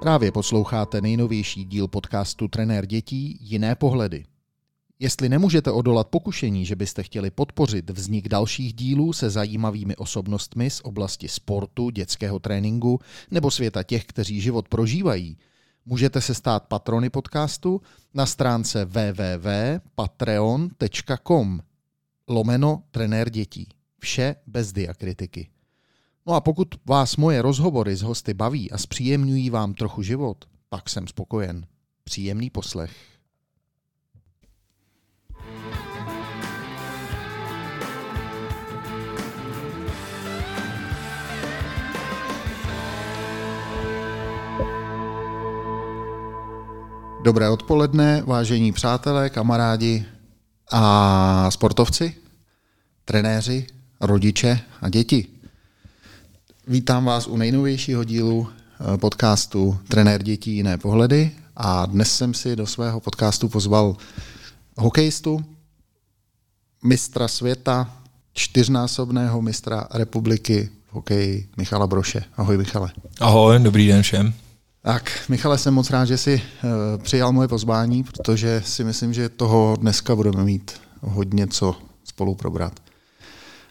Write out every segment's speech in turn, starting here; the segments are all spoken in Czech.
Právě posloucháte nejnovější díl podcastu Trenér dětí Jiné pohledy. Jestli nemůžete odolat pokušení, že byste chtěli podpořit vznik dalších dílů se zajímavými osobnostmi z oblasti sportu, dětského tréninku nebo světa těch, kteří život prožívají, můžete se stát patrony podcastu na stránce www.patreon.com lomeno trenér dětí. Vše bez diakritiky. No a pokud vás moje rozhovory s hosty baví a zpříjemňují vám trochu život, pak jsem spokojen. Příjemný poslech. Dobré odpoledne, vážení přátelé, kamarádi a sportovci, trenéři, rodiče a děti. Vítám vás u nejnovějšího dílu eh, podcastu Trenér dětí jiné pohledy a dnes jsem si do svého podcastu pozval hokejistu, mistra světa, čtyřnásobného mistra republiky v hokeji Michala Broše. Ahoj Michale. Ahoj, dobrý den všem. Tak, Michale, jsem moc rád, že jsi uh, přijal moje pozvání, protože si myslím, že toho dneska budeme mít hodně co spolu probrat.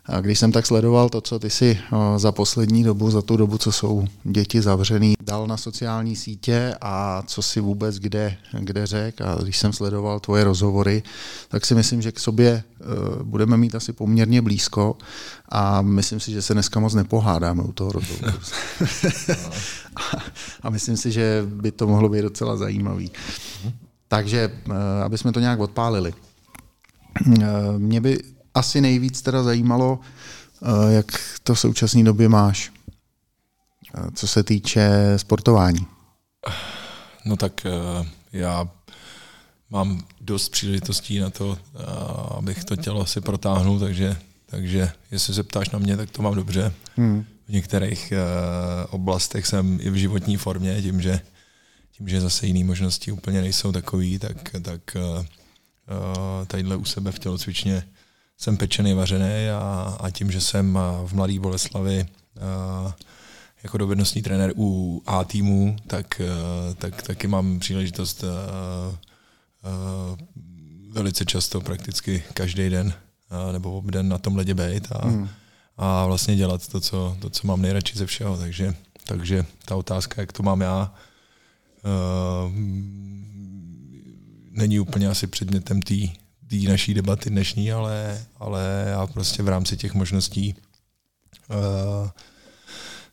A když jsem tak sledoval to, co ty si za poslední dobu, za tu dobu, co jsou děti zavřený, dal na sociální sítě a co si vůbec kde, kde řek a když jsem sledoval tvoje rozhovory, tak si myslím, že k sobě e, budeme mít asi poměrně blízko a myslím si, že se dneska moc nepohádáme u toho rozhovoru. a, myslím si, že by to mohlo být docela zajímavý. Takže, e, aby jsme to nějak odpálili. Mě by asi nejvíc teda zajímalo, eh, jak to v současné době máš, eh, co se týče sportování. No tak eh, já mám dost příležitostí na to, abych to tělo si protáhnul, takže, takže jestli se ptáš na mě, tak to mám dobře. Hmm. V některých oblastech jsem i v životní formě, tím, že, tím, že zase jiné možnosti úplně nejsou takový, tak, tak tadyhle u sebe v tělocvičně jsem pečený, vařený a, a tím, že jsem v Mladý Boleslavi a, jako dovednostní trenér u A týmu, tak, tak taky mám příležitost a, a, velice často, prakticky každý den a, nebo den na tom ledě být a, hmm. a vlastně dělat to co, to, co mám nejradši ze všeho. Takže, takže ta otázka, jak to mám já, Uh, není úplně asi předmětem té té naší debaty dnešní, ale, ale já prostě v rámci těch možností uh,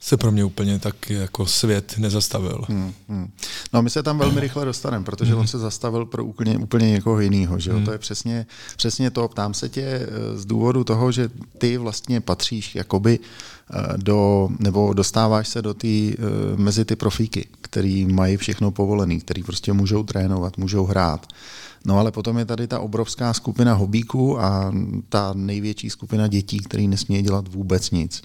se pro mě úplně tak jako svět nezastavil. Hmm, hmm. No my se tam velmi rychle dostaneme, protože hmm. on se zastavil pro úplně, úplně někoho jiného. Že Hmm. To je přesně, přesně to. Ptám se tě eh, z důvodu toho, že ty vlastně patříš jakoby eh, do, nebo dostáváš se do tý, mezi ty profíky, který mají všechno povolený, který prostě můžou trénovat, můžou hrát. No ale potom je tady ta obrovská skupina hobíků a ta největší skupina dětí, který nesmí dělat vůbec nic.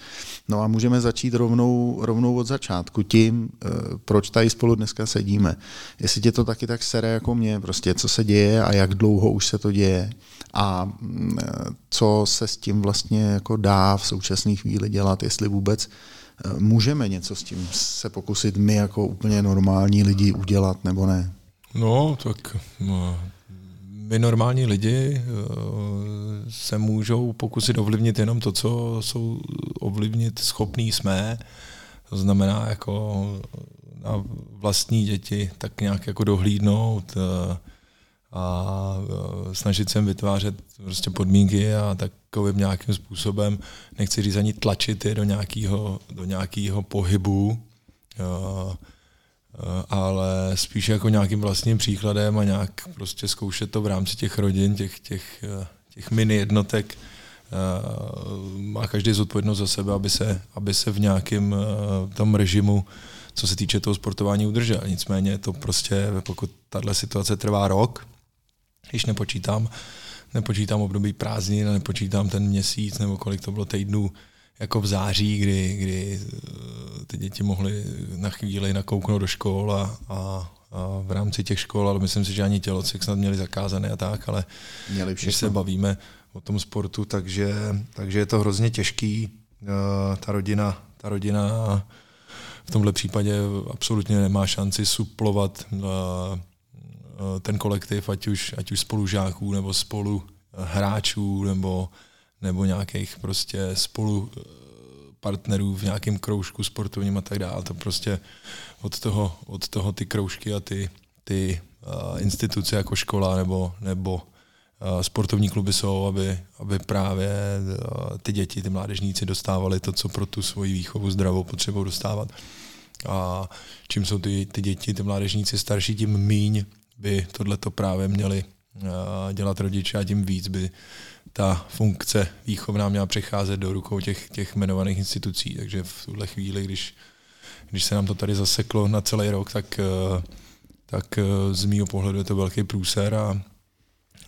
No a můžeme začít rovnou, rovnou od začátku tím, eh, proč tady spolu dneska sedíme. Jestli tě to taky tak sere jako mě, prostě co se děje a jak dlouho už se to děje a mm, eh, co se s tím vlastně jako dá v současné chvíli dělat, jestli vůbec eh, můžeme něco s tím se pokusit my jako úplně normální lidi udělat nebo ne. No, tak no, my normální lidi eh, se můžou pokusit ovlivnit jenom to, co jsou ovlivnit schopní jsme. To znamená jako na vlastní děti tak nějak jako dohlídnout eh, a eh, snažit se vytvářet prostě podmínky a takovým nějakým způsobem, nechci říct ani tlačit je do nějakého, do nějakého pohybu, ale spíš jako nějakým vlastním příkladem a nějak prostě zkoušet to v rámci těch rodin, těch, těch, eh, těch mini jednotek. Eh, má každý zodpovědnost za sebe, aby se, aby se v nějakém tom režimu, co se týče toho sportování, udržel. Nicméně to prostě, pokud tahle situace trvá rok, když nepočítám, nepočítám období prázdnin, nepočítám ten měsíc nebo kolik to bylo týdnů, jako v září, kdy, kdy eh, ty děti mohly na chvíli nakouknout do škol a, a, a v rámci těch škol, ale myslím si, že ani tělocvik snad měli zakázané a tak, ale měli když se bavíme o tom sportu, takže, takže je to hrozně těžký. Eh, ta rodina, ta rodina v tomhle případě absolutně nemá šanci suplovat uh, ten kolektiv, ať už, ať už spolužáků nebo spolu hráčů nebo, nebo nějakých prostě spolu partnerů v nějakém kroužku sportovním a tak dále. To prostě od toho, od toho ty kroužky a ty, ty uh, instituce jako škola nebo, nebo uh, sportovní kluby jsou, aby, aby právě uh, ty děti, ty mládežníci dostávali to, co pro tu svoji výchovu zdravou potřebují dostávat. A čím jsou ty, ty děti, ty mládežníci starší, tím míň by tohleto právě měli dělat rodiče a tím víc by ta funkce výchovná měla přecházet do rukou těch, těch jmenovaných institucí. Takže v tuhle chvíli, když, když se nám to tady zaseklo na celý rok, tak, eh, tak eh, z mýho pohledu je to velký průser a,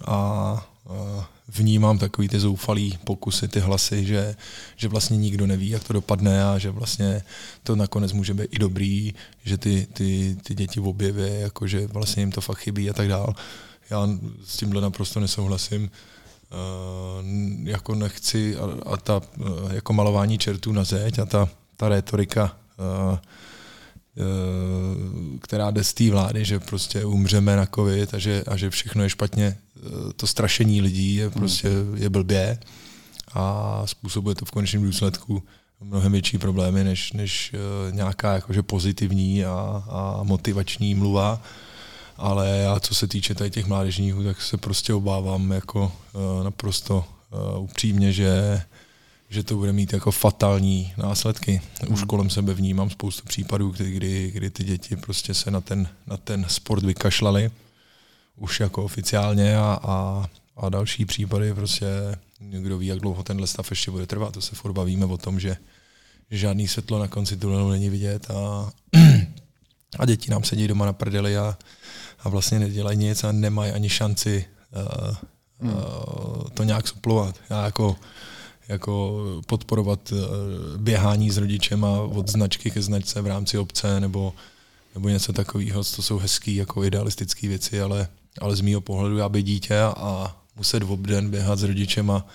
a, a vnímám takový ty zoufalý pokusy, ty hlasy, že, že vlastně nikdo neví, jak to dopadne a že vlastně to nakonec může být i dobrý, že ty, ty, ty děti v objevě, jako že vlastně jim to fakt chybí a tak dál. Já s tímhle naprosto nesouhlasím. Uh, jako nechci a, a ta uh, jako malování čertů na zeď a ta, ta retorika, uh, která jde z té vlády, že prostě umřeme na covid a že, a že všechno je špatně, to strašení lidí je prostě je blbě a způsobuje to v konečném důsledku mnohem větší problémy než, než nějaká jakože pozitivní a, a motivační mluva ale já, co se týče tady těch mládežníků, tak se prostě obávám jako uh, naprosto uh, upřímně, že že to bude mít jako fatální následky. Už hmm. kolem sebe vnímám spoustu případů, kdy, kdy, kdy ty děti prostě se na ten, na ten sport vykašlali, už jako oficiálně a, a, a další případy prostě kdo ví, jak dlouho tenhle stav ještě bude trvat. To se furt bavíme o tom, že žádný světlo na konci tunelu není vidět a, a děti nám sedí doma na prdeli a, a vlastně nedělají nic a nemají ani šanci uh, uh, to nějak suplovat. Já jako, jako podporovat uh, běhání s rodičem a od značky ke značce v rámci obce nebo, nebo něco takového, to jsou hezké jako idealistické věci, ale, ale z mýho pohledu já by dítě a muset v obden běhat s rodičem a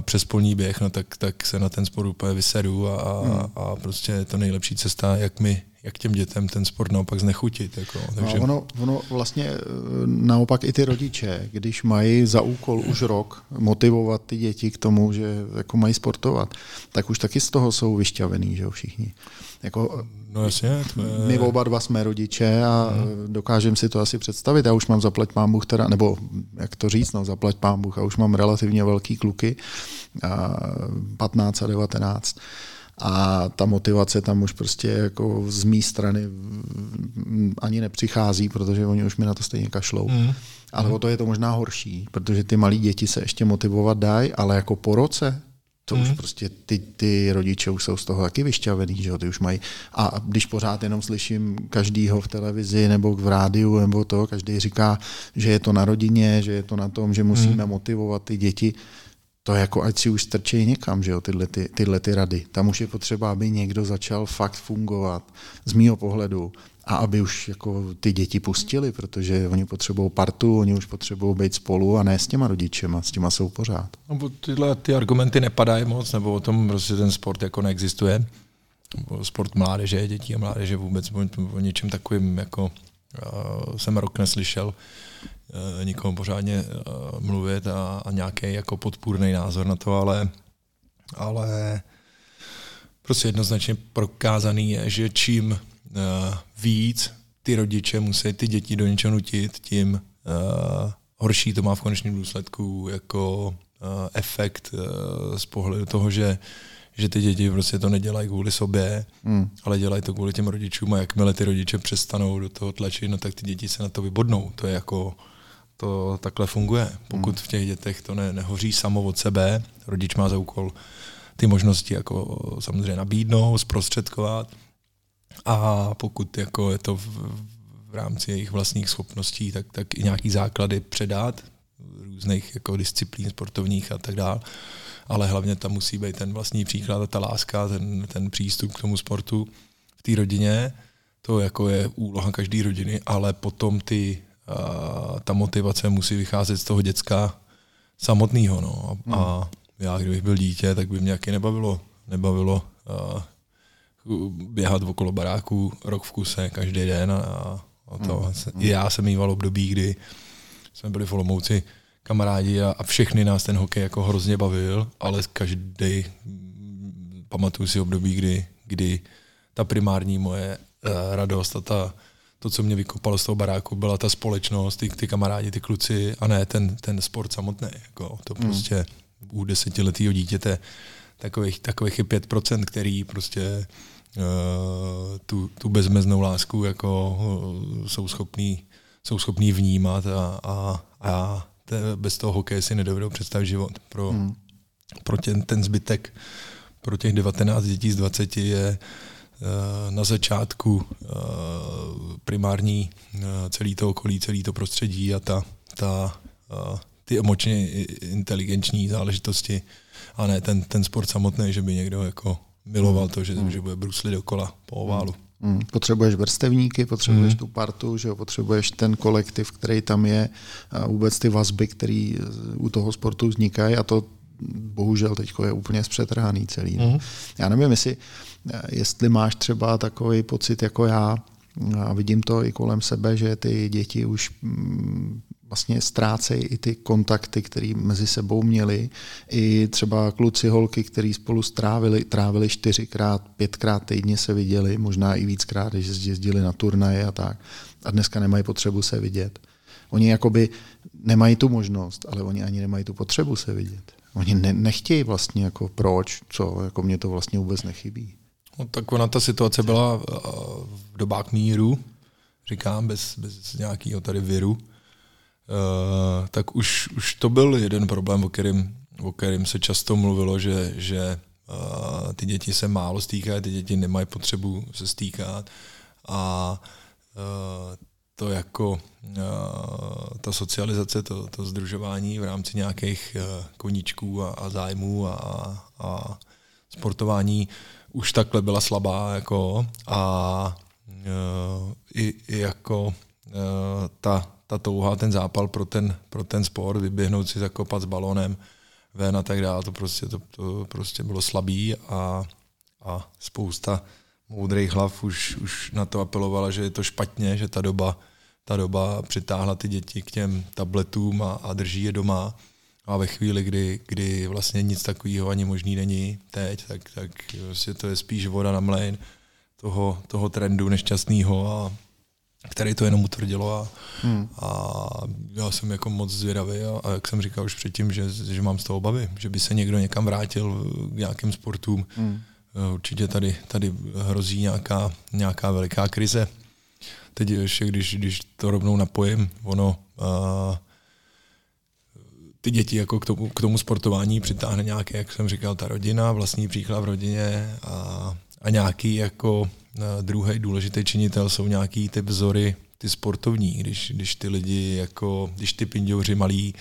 přes polní běh, no tak, tak se na ten sport úplně vysedu a, hmm. a prostě je to nejlepší cesta, jak mi, jak těm dětem ten sport naopak znechutit. Jako. No, takže... No, ono, ono vlastně e, naopak i ty rodiče, když mají za úkol už rok motivovat ty děti k tomu, že jako mají sportovat, tak už taky z toho jsou vyšťavený, že jo, všichni. Jako, no jasně. To je... My oba dva jsme rodiče a hmm. dokážeme si to asi představit. Já už mám zaplať pán Bůh teda, nebo jak to říct, no zaplať pán Bůh, a už mám relativně velký kluky, 15 a 19 a ta motivace tam už prostě jako z mé strany ani nepřichází, protože oni už mi na to stejně kašlou. Mm. Ale mm. o to je to možná horší, protože ty malí děti se ještě motivovat dají, ale jako po roce, to mm. už prostě ty, ty rodiče už jsou z toho taky vyšťavený, že jo, ty už mají. A když pořád jenom slyším každýho v televizi nebo v rádiu nebo to, každý říká, že je to na rodině, že je to na tom, že musíme mm. motivovat ty děti, to je jako ať si už strčí někam, že jo, tyhle, ty, tyhle ty rady. Tam už je potřeba, aby někdo začal fakt fungovat z mýho pohledu a aby už jako ty děti pustili, protože oni potřebují partu, oni už potřebují být spolu a ne s těma rodičema, s těma jsou pořád. No, tyhle ty argumenty nepadají moc, nebo o tom prostě ten sport jako neexistuje. Sport mládeže, dětí a mládeže vůbec o, něčem takovým jako uh, jsem rok neslyšel. Eh, nikomu pořádně eh, mluvit a, a nějaký jako podpůrný názor na to, ale, ale prostě jednoznačně prokázaný je, že čím uh, víc ty rodiče musí ty děti do něčeho nutit, tím horší to má v konečném důsledku jako efekt z pohledu toho, že že ty děti prostě to nedělají kvůli sobě, hmm. ale dělají to kvůli těm rodičům a jakmile ty rodiče přestanou do toho tlačit, no tak ty děti se na to vybodnou. To je jako to takhle funguje. Pokud v těch dětech to ne, nehoří samo od sebe, rodič má za úkol ty možnosti jako samozřejmě nabídnout, zprostředkovat a pokud jako je to v, v rámci jejich vlastních schopností, tak, tak i nějaký základy předat různých jako disciplín sportovních a tak dále. Ale hlavně tam musí být ten vlastní příklad a ta láska, ten, ten přístup k tomu sportu v té rodině. To jako je úloha každé rodiny, ale potom ty ta motivace musí vycházet z toho děcka samotného. No. A, hmm. a já, kdybych byl dítě, tak by mě nějaký nebavilo, nebavilo a běhat okolo baráku rok v kuse každý den a, a to. Hmm. I já jsem mýval období, kdy jsme byli v Olomouci kamarádi a, a všechny nás ten hokej jako hrozně bavil, ale každý pamatuju si období, kdy, kdy ta primární moje uh, radost a ta, to, co mě vykopalo z toho baráku, byla ta společnost, ty, ty kamarádi, ty kluci a ne ten, ten sport samotný. Jako, to hmm. prostě u desetiletého dítěte takových, takových je 5%, který prostě uh, tu, tu bezmeznou lásku jako uh, jsou schopní jsou schopní vnímat a, a, a te, bez toho hokeje si nedovedou představit život. Pro, hmm. pro ten, ten zbytek, pro těch 19 dětí z 20 je na začátku uh, primární uh, celý to okolí, celý to prostředí a ta, ta ty emočně inteligenční záležitosti a ne ten, ten sport samotný, že by někdo jako miloval to, že, hmm. že bude bruslit dokola po oválu. Hmm. Potřebuješ vrstevníky, potřebuješ hmm. tu partu, že jo, potřebuješ ten kolektiv, který tam je, a vůbec ty vazby, které u toho sportu vznikají a to bohužel teď je úplně zpřetrhaný celý. Hmm. Já nevím, jestli, jestli máš třeba takový pocit jako já, a vidím to i kolem sebe, že ty děti už mm, vlastně ztrácejí i ty kontakty, které mezi sebou měli. I třeba kluci, holky, který spolu strávili, trávili čtyřikrát, pětkrát týdně se viděli, možná i víckrát, když jezdili na turnaje a tak. A dneska nemají potřebu se vidět. Oni jakoby nemají tu možnost, ale oni ani nemají tu potřebu se vidět. Oni ne, nechtějí vlastně jako proč, co, jako mě to vlastně vůbec nechybí. No, tak ona ta situace byla eh, v dobách míru, říkám, bez, bez nějakého tady viru, Uh, tak už, už to byl jeden problém, o kterým, o kterým se často mluvilo, že, že uh, ty děti se málo stýkají, ty děti nemají potřebu se stýkat a uh, to jako uh, ta socializace, to, to združování v rámci nějakých uh, koníčků a, a zájmů a, a sportování už takhle byla slabá jako a uh, i, i jako ta ta touha, ten zápal pro ten, pro ten sport, vyběhnout si zakopat s balonem ven a tak dále, to prostě, to, to prostě bylo slabý a, a spousta moudrých hlav už, už na to apelovala, že je to špatně, že ta doba, ta doba přitáhla ty děti k těm tabletům a, a drží je doma. A ve chvíli, kdy, kdy vlastně nic takového ani možný není teď, tak, tak vlastně to je spíš voda na mlejn toho, toho trendu nešťastného a, který to jenom utvrdilo a, hmm. a já jsem jako moc zvědavý a, a jak jsem říkal už předtím, že, že mám z toho obavy, že by se někdo někam vrátil k nějakým sportům. Hmm. Eh, určitě tady, tady hrozí nějaká, nějaká veliká krize. Teď ještě, když, když to rovnou napojím, ono a, ty děti jako k tomu, k tomu sportování přitáhne nějaké, jak jsem říkal, ta rodina, vlastní příklad v rodině a, a nějaký jako druhý důležitý činitel jsou nějaký ty vzory, ty sportovní, když, když ty lidi, jako, když ty pindouři malí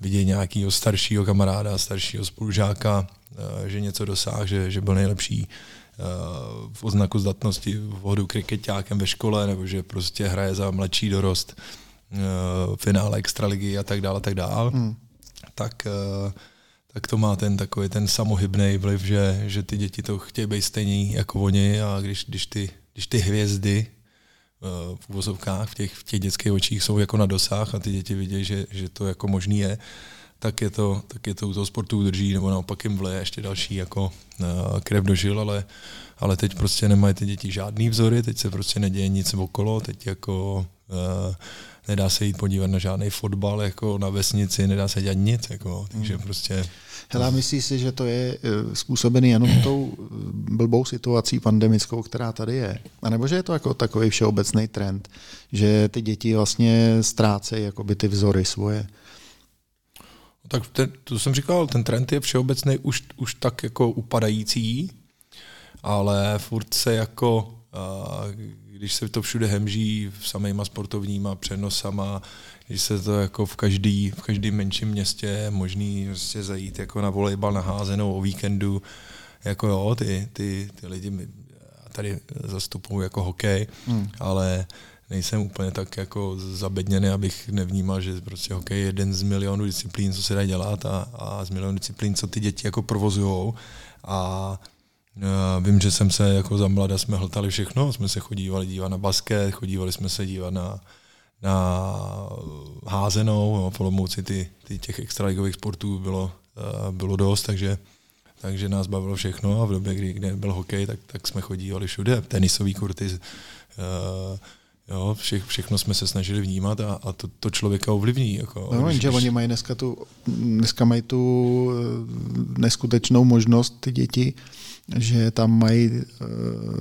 vidějí nějakého staršího kamaráda, staršího spolužáka, eh, že něco dosáhl, že, že byl nejlepší eh, v oznaku zdatnosti v hodu kriketákem ve škole, nebo že prostě hraje za mladší dorost eh, finále extraligy a tak dále, a tak dále, hmm. tak tak to má ten takový ten samohybný vliv, že, že ty děti to chtějí být stejný jako oni a když, když, ty, když ty hvězdy v uvozovkách v těch, v těch dětských očích jsou jako na dosah a ty děti vidí, že, že to jako možný je, tak je to, tak je to u toho sportu udrží, nebo naopak jim vleje ještě další jako uh, krev do žil, ale, ale teď prostě nemají ty děti žádný vzory, teď se prostě neděje nic okolo, teď jako uh, nedá se jít podívat na žádný fotbal jako na vesnici, nedá se dělat nic, jako, takže hmm. prostě... Hele, myslíš si, že to je eh, způsobený jenom tou eh, blbou situací pandemickou, která tady je? A nebo že je to jako takový všeobecný trend, že ty děti vlastně ztrácejí jakoby ty vzory svoje? Tak ten, to jsem říkal, ten trend je všeobecný už, už tak jako upadající, ale furt se jako když se to všude hemží v samýma sportovníma přenosama, když se to jako v každý, v každém menším městě je možný prostě zajít jako na volejbal naházenou o víkendu, jako jo, ty, ty, ty lidi tady zastupují jako hokej, hmm. ale nejsem úplně tak jako zabedněný, abych nevnímal, že prostě hokej je jeden z milionů disciplín, co se dá dělat a, a z milionů disciplín, co ty děti jako provozujou. A vím, že jsem se jako za mlada jsme hltali všechno, jsme se chodívali dívat na basket, chodívali jsme se dívat na, na házenou, no, v Olomouci ty, ty těch extraligových sportů bylo, uh, bylo dost, takže takže nás bavilo všechno. A v době, kdy, kdy byl hokej, tak, tak jsme chodívali všude, tenisový kurty, uh, Jo, vše, všechno jsme se snažili vnímat a, a to, to člověka ovlivní. Jako, no, když, že oni mají dneska, tu, dneska mají tu eh, neskutečnou možnost, ty děti, že tam mají, eh,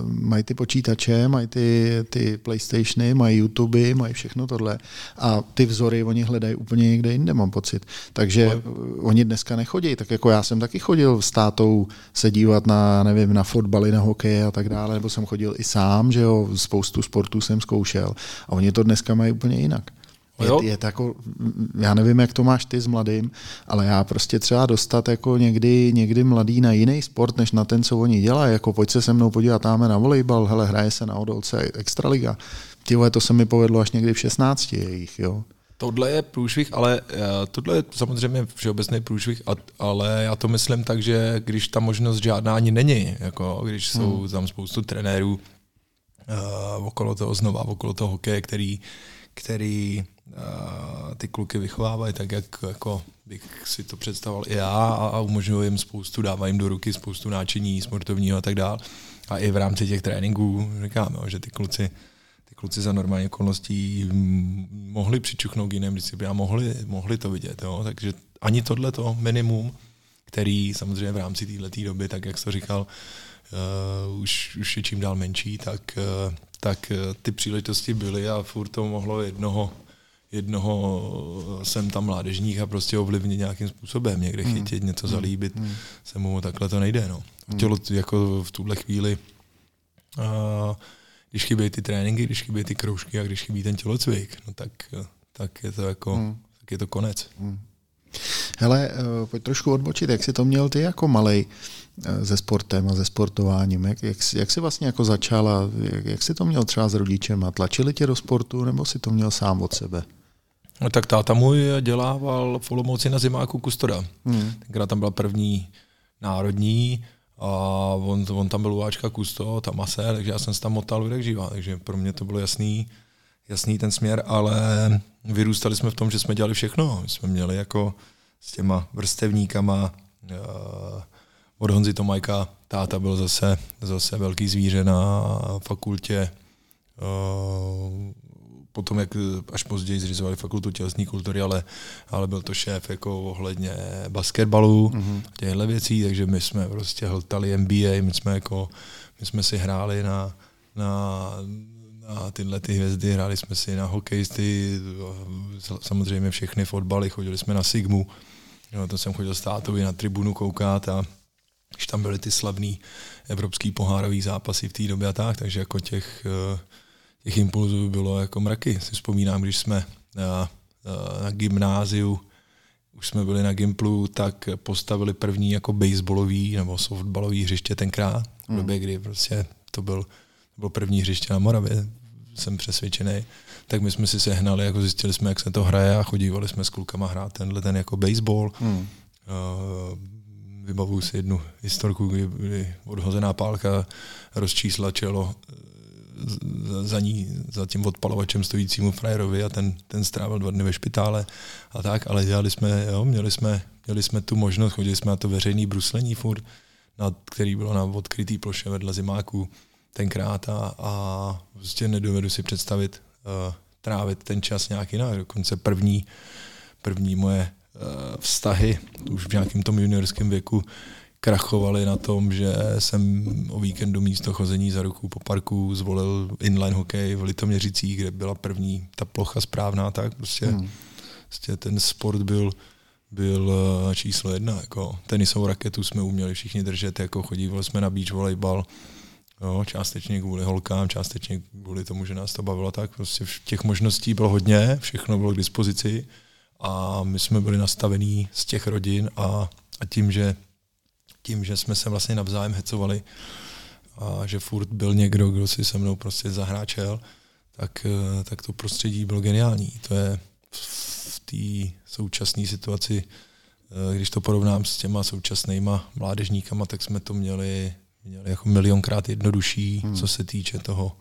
mají ty počítače, mají ty, ty PlayStationy, mají YouTube, mají všechno tohle a ty vzory oni hledají úplně někde jinde, mám pocit. Takže oni dneska nechodí, tak jako já jsem taky chodil s tátou se dívat na, nevím, na fotbaly, na hokej a tak dále, nebo jsem chodil i sám, že jo, spoustu sportů jsem zkoušel a oni to dneska mají úplně jinak. Je, je to jako, já nevím, jak to máš ty s mladým, ale já prostě třeba dostat jako někdy, někdy mladý na jiný sport, než na ten, co oni dělají, jako pojď se se mnou podívat tam na volejbal, hele, hraje se na odolce Extraliga. Tyhle, to se mi povedlo až někdy v 16 jejich, jo. Tohle je průšvih, ale uh, tohle je samozřejmě všeobecný průšvih, ale já to myslím tak, že když ta možnost žádná ani není, jako když hmm. jsou tam spoustu trenérů uh, okolo toho znova, okolo toho hokeje, který, který ty kluky vychovávají tak, jak jako bych si to představoval i já a umožňuji jim spoustu, dávají jim do ruky spoustu náčiní sportovního a tak dále. A i v rámci těch tréninků říkám, jo, že ty kluci, ty kluci za normální okolností mohli přičuchnout k jiném disciplínám, mohli, mohli to vidět. Jo. Takže ani tohle to minimum, který samozřejmě v rámci této doby, tak jak jsi říkal, uh, už, už je čím dál menší, tak, uh, tak uh, ty příležitosti byly a furt to mohlo jednoho jednoho jsem tam mládežník a prostě ovlivnit nějakým způsobem, někde hmm. chytit, něco hmm. zalíbit, hmm. se mu takhle to nejde. No. Chtělo jako v tuhle chvíli, když chybí ty tréninky, když chybí ty kroužky a když chybí ten tělocvik, no tak, tak je to jako, hmm. tak je to konec. Hmm. Hele, eh, pojď trošku odbočit, jak jsi to měl ty jako malej eh, se sportem a se sportováním, jak, jak, jak jsi vlastně jako začal a jak, jak jsi to měl třeba s rodičem a tlačili tě do sportu nebo si to měl sám od sebe? No, tak táta můj dělával v Olomouci na zimáku kustoda. Hmm. Tenkrát tam byla první národní a on, on tam byl uváčka kusto, tamase, takže já jsem se tam motal jak živá, takže pro mě to bylo jasný, jasný ten směr, ale vyrůstali jsme v tom, že jsme dělali všechno. My jsme měli jako s těma vrstevníkama uh, od Honzy Tomajka, táta byl zase, zase velký zvíře na fakultě uh, potom, jak až později zřizovali fakultu tělesní kultury, ale, ale byl to šéf jako ohledně basketbalu, mm-hmm. těchto věcí, takže my jsme prostě hltali NBA, my jsme jako, my jsme si hráli na, na, na tyhle ty hvězdy, hráli jsme si na hokejisty, samozřejmě všechny fotbaly, chodili jsme na Sigmu, jo, to jsem chodil s tátovi na tribunu koukat a když tam byly ty slavný evropský pohárový zápasy v té době a tak, takže jako těch uh, těch impulzů bylo jako mraky. Si vzpomínám, když jsme na, na gymnáziu, už jsme byli na Gimplu, tak postavili první jako baseballový nebo softballový hřiště tenkrát, v době, hmm. kdy prostě to byl, to bylo první hřiště na Moravě, jsem přesvědčený. Tak my jsme si sehnali, jako zjistili jsme, jak se to hraje a chodívali jsme s klukama hrát tenhle ten jako baseball. Hmm. Uh, vybavuju si jednu historku, kdy, kdy odhozená pálka rozčísla čelo za ní, za tím odpalovačem stojícímu frajerovi a ten, ten strávil dva dny ve špitále a tak, ale dělali jsme, jo, měli jsme, měli jsme tu možnost, chodili jsme na to veřejný bruslení furt, na, který bylo na odkrytý ploše vedle zimáku tenkrát a, a prostě nedovedu si představit uh, trávit ten čas nějak jinak. Dokonce první, první moje uh, vztahy už v nějakém tom juniorském věku krachovali na tom, že jsem o víkendu místo chození za ruku po parku zvolil inline hokej v Litoměřicích, kde byla první ta plocha správná, tak prostě, hmm. prostě ten sport byl byl eh, číslo jedna. Jako tenisovou raketu jsme uměli všichni držet, jako chodívali jsme na beach volejbal, jo, částečně kvůli holkám, částečně kvůli tomu, že nás to bavilo tak. Prostě těch možností bylo hodně, všechno bylo k dispozici a my jsme byli nastavení z těch rodin a, a tím, že tím, že jsme se vlastně navzájem hecovali a že furt byl někdo, kdo si se mnou prostě zahráčel, tak, eh, tak to prostředí bylo geniální. To je v té současné situaci, eh, když to porovnám s těma současnýma mládežníkama, tak jsme to měli měli jako milionkrát jednodušší, hmm. co se týče toho,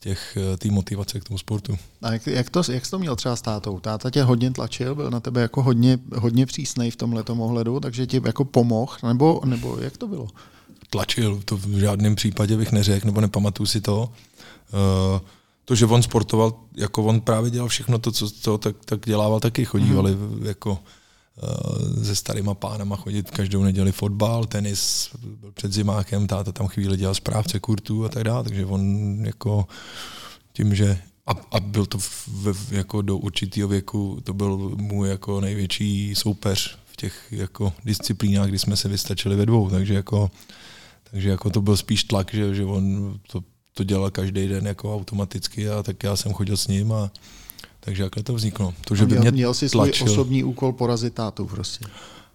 těch, eh, té motivace k tomu sportu. A jak, jak, to, jak jsi to měl třeba s tátou? Táta tě hodně tlačil, byl na tebe jako hodně, hodně přísnej v tomhle ohledu, takže ti jako pomohl, nebo, nebo jak to bylo? Tlačil, to v žádném případě bych neřekl, nebo nepamatuju si to. Uh, to, že on sportoval, jako on právě dělal všechno to, co to, tak, tak dělával taky, chodívali mm-hmm. jako se starýma pánama chodit každou neděli fotbal, tenis, byl před zimákem, táta tam chvíli dělal správce kurtu a tak dále, takže on jako tím, že a, a byl to v, jako do určitého věku, to byl můj jako největší soupeř v těch jako disciplínách, kdy jsme se vystačili ve dvou, takže jako, takže jako to byl spíš tlak, že, že on to to dělal každý den jako automaticky a tak já jsem chodil s ním a takže jakhle to vzniklo. To, že by měl, mě měl jsi svůj osobní úkol porazit tátu prostě.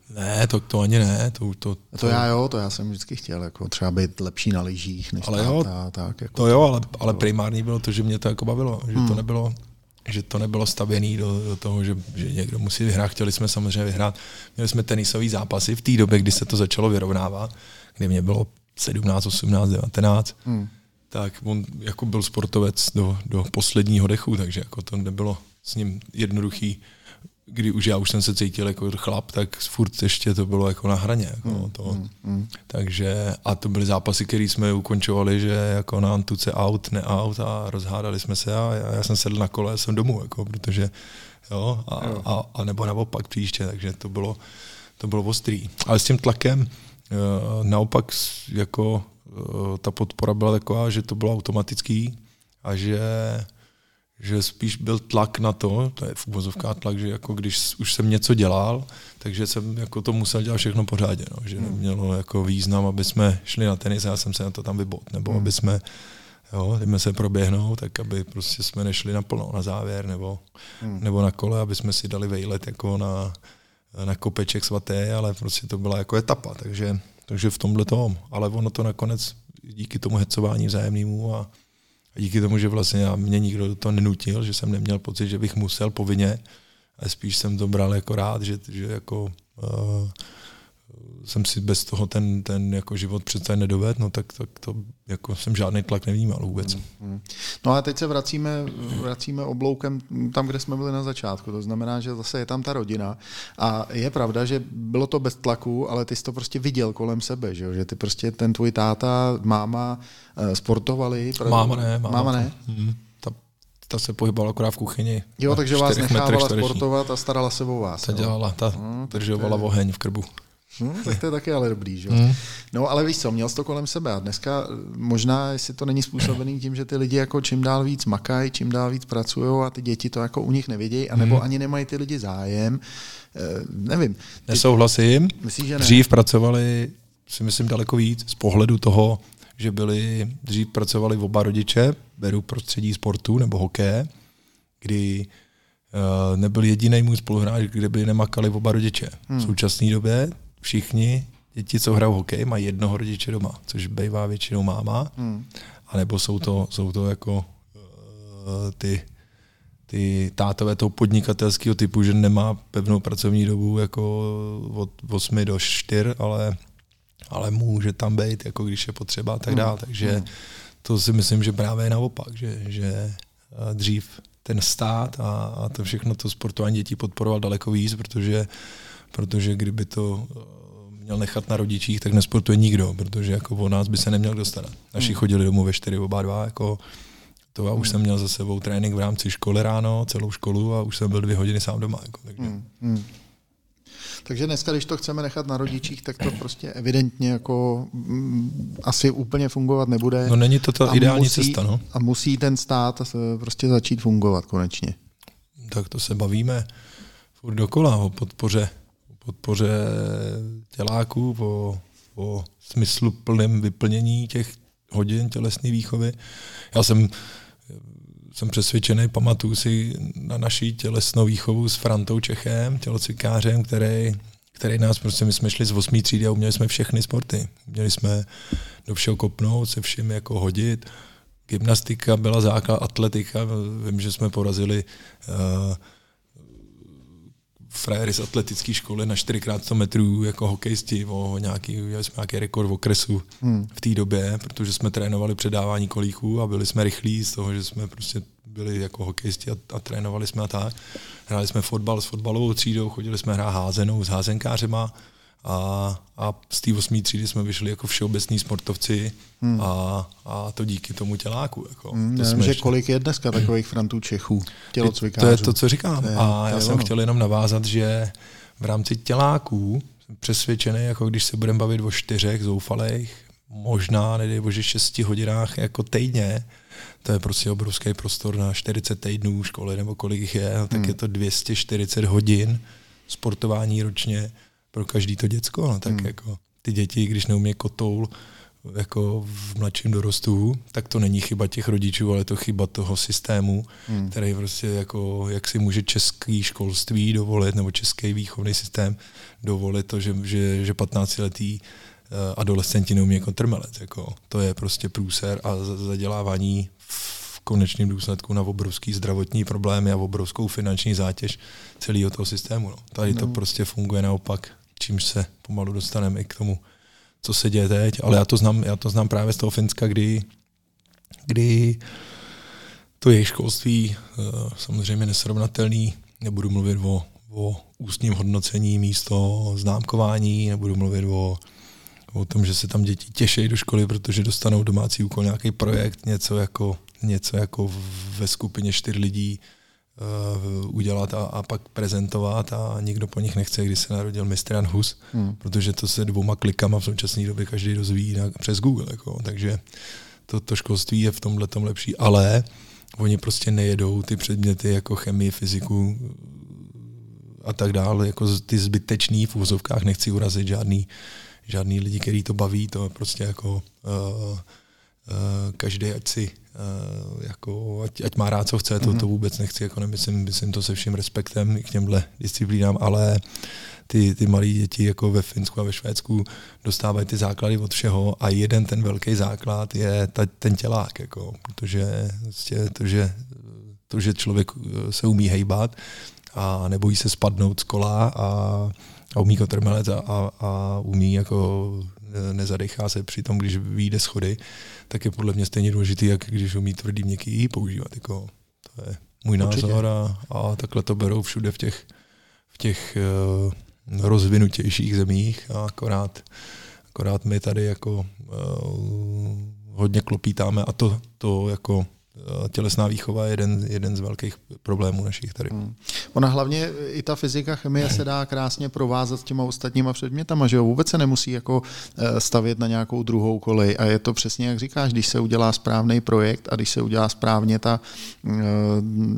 Ne, to, to ani ne. To, to, to, to, já jo, to já jsem vždycky chtěl, jako třeba být lepší na lyžích než ale jo, táta, tak. Jako to jo, ale, ale primární bylo to, že mě to jako bavilo, že hmm. to nebylo že to nebylo stavěné do, do toho, že, že někdo musí vyhrát. Chtěli jsme samozřejmě vyhrát. Měli jsme tenisové zápasy v té době, kdy se to začalo vyrovnávat, kdy mě bylo 17, 18, 19. Hmm tak on jako byl sportovec do, do posledního dechu, takže jako to nebylo s ním jednoduchý, kdy už já už jsem se cítil jako chlap, tak furt ještě to bylo jako na hraně. Jako mm, to. Mm, mm. Takže a to byly zápasy, které jsme ukončovali, že jako na Antuce out, ne out a rozhádali jsme se a já, já jsem sedl na kole a jsem domů, jako, protože jo, a, jo. A, a, nebo naopak příště, takže to bylo, to bylo ostrý. Ale s tím tlakem eh, naopak jako ta podpora byla taková, že to bylo automatický a že, že spíš byl tlak na to, to je v úvozovkách tlak, že jako když už jsem něco dělal, takže jsem jako to musel dělat všechno pořádně, no, že nemělo jako význam, aby jsme šli na tenis a já jsem se na to tam vybot, nebo hmm. aby jsme jo, jdeme se proběhnout, tak aby prostě jsme nešli naplno na závěr, nebo, hmm. nebo na kole, aby jsme si dali vejlet jako na, na kopeček svaté, ale prostě to byla jako etapa, takže takže v tomhle tom. Ale ono to nakonec díky tomu hecování vzájemnému a, a díky tomu, že vlastně mě nikdo do toho nenutil, že jsem neměl pocit, že bych musel povinně, ale spíš jsem to bral jako rád, že, že jako uh, jsem si bez toho ten, ten jako život přece nedovedl, no tak, tak to jako jsem žádný tlak nevnímal vůbec. Mm, No a teď se vracíme, vracíme obloukem tam, kde jsme byli na začátku. To znamená, že zase je tam ta rodina. A je pravda, že bylo to bez tlaku, ale ty jsi to prostě viděl kolem sebe, že, že ty prostě ten tvůj táta, máma eh, sportovali. Máma ne. Máma, máma ne? Hmm. Ta, se pohybovala akorát v kuchyni. Jo, takže vás nechávala sportovat a starala se o vás. Ta dělala, ta no, držovala oheň v krbu. Hmm, tak to je taky ale dobrý, že? Hmm. No ale víš co, měl jsi to kolem sebe a dneska možná, jestli to není způsobený tím, že ty lidi jako čím dál víc makají, čím dál víc pracují a ty děti to jako u nich nevědějí, anebo hmm. ani nemají ty lidi zájem, e, nevím. Ty, Nesouhlasím. Myslíš, že ne? Dřív pracovali, si myslím, daleko víc z pohledu toho, že byli, dřív pracovali oba rodiče, beru prostředí sportu nebo hokeje, kdy uh, nebyl jediný můj spoluhráč, kde by nemakali oba rodiče. Hmm. V současné době všichni děti, co hrajou hokej, mají jednoho rodiče doma, což bývá většinou máma, hmm. anebo jsou to, jsou to jako uh, ty, ty tátové toho podnikatelského typu, že nemá pevnou pracovní dobu jako od 8 do 4, ale, ale může tam být, jako když je potřeba a tak hmm. dále. Takže hmm. to si myslím, že právě je naopak, že, že eh, dřív ten stát a, a to všechno to sportování dětí podporoval daleko víc, protože, protože kdyby to měl nechat na rodičích, tak nesportuje nikdo, protože jako o nás by se neměl dostat. Naši hmm. chodili domů ve čtyři, oba dva, jako to a už hmm. jsem měl za sebou trénink v rámci školy ráno, celou školu a už jsem byl dvě hodiny sám doma. Jako, takže. Hmm. Hmm. Takže dneska, když to chceme nechat na rodičích, tak to prostě evidentně jako mm, asi úplně fungovat nebude. No není to ta ideální musí, cesta, no. A musí ten stát prostě začít fungovat konečně. Tak to se bavíme furt dokola o podpoře podpoře těláků, o, o smyslu plném vyplnění těch hodin tělesné výchovy. Já jsem, jsem přesvědčený, pamatuju si na naší tělesnou výchovu s Frantou Čechem, tělocvikářem, který, který nás prostě, my jsme šli z 8. třídy a uměli jsme všechny sporty. Měli jsme do všeho kopnout, se všem jako hodit. Gymnastika byla základ, atletika, vím, že jsme porazili uh, frajery z atletické školy na 4x100 metrů jako hokejisti, o nějaký, jsme nějaký rekord v okresu hmm. v té době, protože jsme trénovali předávání kolíků a byli jsme rychlí z toho, že jsme prostě byli jako hokejisti a, a trénovali jsme a tak. Hráli jsme fotbal s fotbalovou třídou, chodili jsme hrát házenou s házenkářema a, a z té osmé třídy jsme vyšli jako všeobecní sportovci hmm. a, a to díky tomu těláku. Jako. Hmm, to nevím, že ještě... kolik je dneska takových frantů Čechů, tělocvikářů. To je to, co říkám. To je, a já jsem ono. chtěl jenom navázat, že v rámci těláků jsem přesvědčený, jako když se budeme bavit o čtyřech zoufalých, možná, nedej bože, šesti hodinách jako týdně, to je prostě obrovský prostor na 40 týdnů školy, nebo kolik jich je, no, tak hmm. je to 240 hodin sportování ročně pro každý to děcko, no, tak hmm. jako ty děti, když neumí kotoul jako v mladším dorostu, tak to není chyba těch rodičů, ale to chyba toho systému, hmm. který prostě jako, jak si může český školství dovolit, nebo český výchovný systém dovolit to, že, že, že 15 letý eh, adolescenti neumí jako trmelec. Jako. To je prostě průser a zadělávání v konečném důsledku na obrovský zdravotní problémy a obrovskou finanční zátěž celého toho systému. No. Tady no. to prostě funguje naopak čímž se pomalu dostaneme i k tomu, co se děje teď, ale já to znám, já to znám právě z toho Finska, kdy, kdy to jejich školství eh, samozřejmě nesrovnatelný, nebudu mluvit o, o ústním hodnocení místo známkování, nebudu mluvit o, o tom, že se tam děti těší do školy, protože dostanou domácí úkol, nějaký projekt, něco jako, něco jako ve skupině čtyř lidí, udělat a, a pak prezentovat a nikdo po nich nechce, když se narodil Jan Hus, hmm. protože to se dvouma klikama v současné době každý dozví na, přes Google. Jako, takže to, to školství je v tomhle tom lepší, ale oni prostě nejedou ty předměty jako chemii, fyziku a tak dále, jako ty zbytečný v úzovkách nechci urazit žádný, žádný lidi, který to baví, to je prostě jako uh, uh, každý ať si Eh, jako, ať, ať má rád, co chce, to, to mhm. vůbec nechci, jako nemyslím, myslím to se vším respektem k těmhle disciplínám, ale ty, ty malé děti jako ve Finsku a ve Švédsku dostávají ty základy od všeho a jeden ten velký základ je ta, ten tělák, jako, protože vlastně to, že, to, že člověk eh, se umí hejbat a nebojí se spadnout z kola a, a umí kotrmelec a, a, a umí jako nezadechá se při tom, když vyjde schody, tak je podle mě stejně důležitý, jak když umí tvrdý měkký používat. Jako, to je můj Určitě. názor a, a takhle to berou všude v těch, v těch uh, rozvinutějších zemích a akorát, akorát my tady jako uh, hodně klopítáme a to, to jako tělesná výchova je jeden, jeden z velkých problémů našich tady. Hmm. Ona hlavně i ta fyzika, chemie se dá krásně provázat s těma ostatníma předmětama, že jo? Vůbec se nemusí jako eh, stavět na nějakou druhou kolej a je to přesně jak říkáš, když se udělá správný projekt a když se udělá správně ta eh,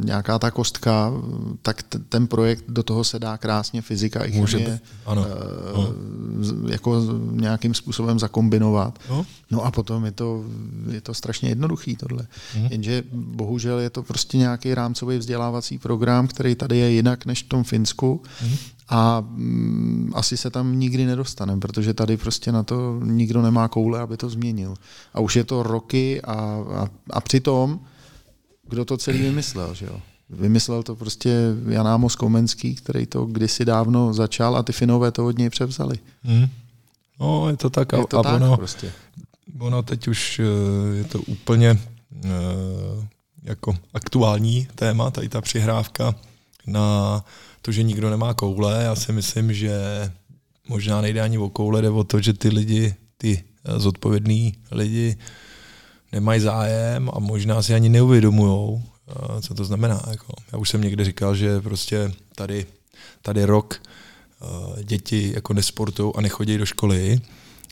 nějaká ta kostka, tak ten projekt do toho se dá krásně fyzika i Může chemie ano. no. jako nějakým způsobem zakombinovat. No. no a potom je to, je to strašně jednoduchý tohle. Hmm. Jenže že bohužel je to prostě nějaký rámcový vzdělávací program, který tady je jinak než v tom Finsku mm-hmm. a mm, asi se tam nikdy nedostaneme, protože tady prostě na to nikdo nemá koule, aby to změnil. A už je to roky a, a, a přitom, kdo to celý vymyslel, že jo? Vymyslel to prostě Jan Amos Komenský, který to kdysi dávno začal a ty Finové to od něj převzali. Mm. No, je to tak. Je to a tak ono, prostě. ono teď už eh, je to úplně jako aktuální téma, tady ta přihrávka na to, že nikdo nemá koule. Já si myslím, že možná nejde ani o koule, jde o to, že ty lidi, ty eh, zodpovědní lidi nemají zájem a možná si ani neuvědomují, eh, co to znamená. Jako. Já už jsem někde říkal, že prostě tady, tady rok děti jako nesportují a nechodí do školy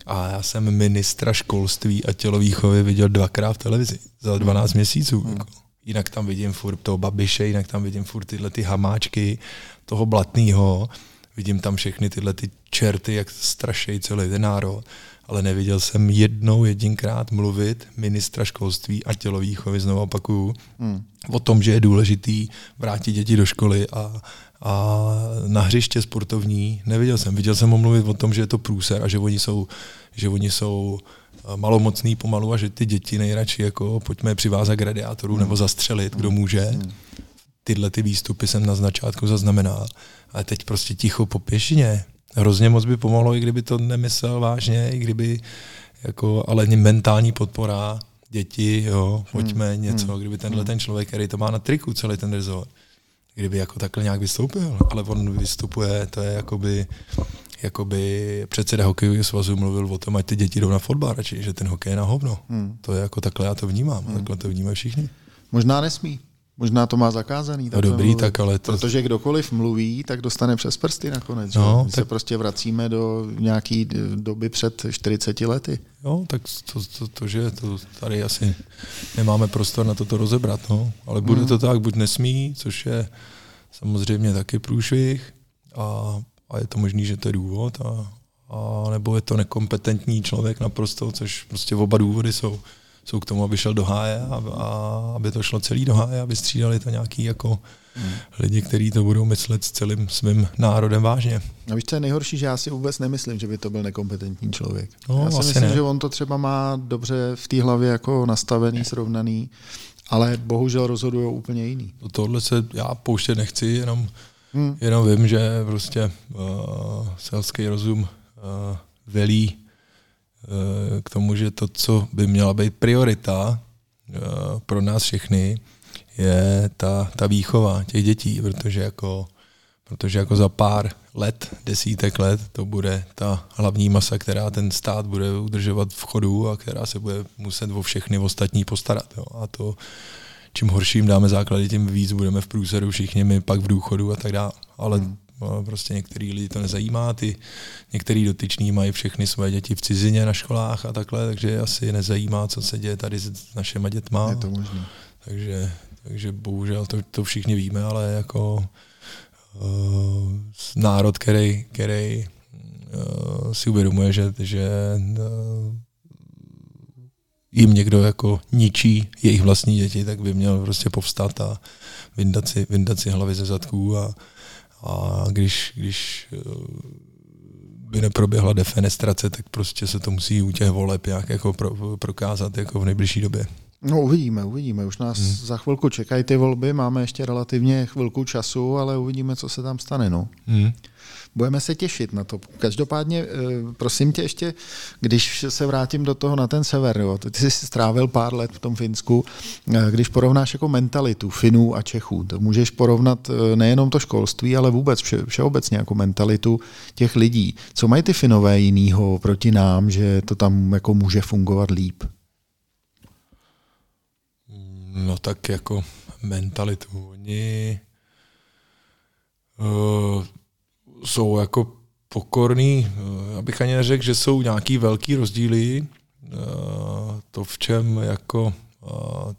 a já jsem ministra školství a tělovýchovy viděl dvakrát v televizi za 12 hmm. měsíců. Hmm. Jako. Jinak tam vidím furt toho babiše, jinak tam vidím furt tyhle ty hamáčky, toho blatného, vidím tam všechny tyhle ty čerty, jak strašejí celý ten národ, ale neviděl jsem jednou jedinkrát mluvit ministra školství a tělovýchovy, znovu opakuju, hmm. o tom, že je důležitý vrátit děti do školy a, a na hřiště sportovní neviděl jsem. Viděl jsem ho mluvit o tom, že je to průser a že oni jsou, že oni jsou eh, malomocný pomalu a že ty děti nejradši jako pojďme přivázat k radiátoru hmm. nebo zastřelit, kdo hmm. může. Hmm. tyhle ty výstupy jsem na začátku zaznamenal, ale teď prostě ticho po pěšině. Hrozně moc by pomohlo, i kdyby to nemyslel vážně, i kdyby jako, ale mentální podpora, děti, jo, pojďme hmm. něco, hmm. kdyby tenhle hmm. ten člověk, který to má na triku, celý ten rezort, kdyby jako takhle nějak vystoupil, ale on vystupuje, to je jakoby, jakoby předseda hokejového svazu mluvil o tom, ať ty děti jdou na fotbal radši, že ten hokej je na hovno. Hmm. To je jako takhle já to vnímám, hmm. takhle to vnímají všichni. Možná nesmí. Možná to má zakázaný. No dobrý, mluvit, tak ale to... Protože kdokoliv mluví, tak dostane přes prsty nakonec. No, My tak... se prostě vracíme do nějaký doby před 40 lety. Jo, tak to, to, to, že to tady asi nemáme prostor na toto rozebrat, no. ale bude hmm. to tak, buď nesmí, což je samozřejmě taky průšvih a, a je to možný, že to je důvod, a, a nebo je to nekompetentní člověk naprosto, což prostě oba důvody jsou jsou k tomu, aby šel do háje a, a aby to šlo celý do háje, aby střídali to nějaký jako hmm. lidi, kteří to budou myslet s celým svým národem vážně. A víš, co je nejhorší, že já si vůbec nemyslím, že by to byl nekompetentní člověk. No, já si myslím, ne. že on to třeba má dobře v té hlavě jako nastavený, srovnaný, ale bohužel rozhodují úplně jiný. Do tohle se já pouštět nechci, jenom, hmm. jenom vím, že prostě uh, selský rozum uh, velí k tomu, že to, co by měla být priorita eh, pro nás všechny, je ta, ta výchova těch dětí, protože jako, protože jako za pár let, desítek let, to bude ta hlavní masa, která ten stát bude udržovat v chodu a která se bude muset o všechny ostatní postarat. Jo. A to, čím horším dáme základy, tím víc budeme v průseru všichni my pak v důchodu a tak dále. Ale hmm. No, prostě některý lidi to nezajímá, ty některý dotyční mají všechny své děti v cizině na školách a takhle, takže asi nezajímá, co se děje tady s našimi dětma. Je to možné. Takže, takže bohužel to, to všichni víme, ale jako uh, národ, který, který uh, si uvědomuje, že, že uh, jim někdo jako ničí jejich vlastní děti, tak by měl prostě povstat a vyndat si, vyndat si hlavy ze zadků a, a když, když eh, by neproběhla defenestrace, tak prostě se to musí u těch voleb nějak jako pro, prokázat jako v nejbližší době. No uvidíme, uvidíme. Už nás hmm. za chvilku čekají ty volby, máme ještě relativně chvilku času, ale uvidíme, co se tam stane. No. Hmm. Budeme se těšit na to. Každopádně, eh, prosím tě ještě, když se vrátím do toho na ten sever, jo, ty jsi strávil pár let v tom Finsku, eh, když porovnáš jako mentalitu Finů a Čechů, to můžeš porovnat eh, nejenom to školství, ale vůbec vše, všeobecně jako mentalitu těch lidí. Co mají ty Finové jinýho proti nám, že to tam jako může fungovat líp? No tak jako mentalitu. Oni uh, jsou jako pokorný, uh, abych ani neřekl, že jsou nějaký velký rozdíly. Uh, to v čem jako uh,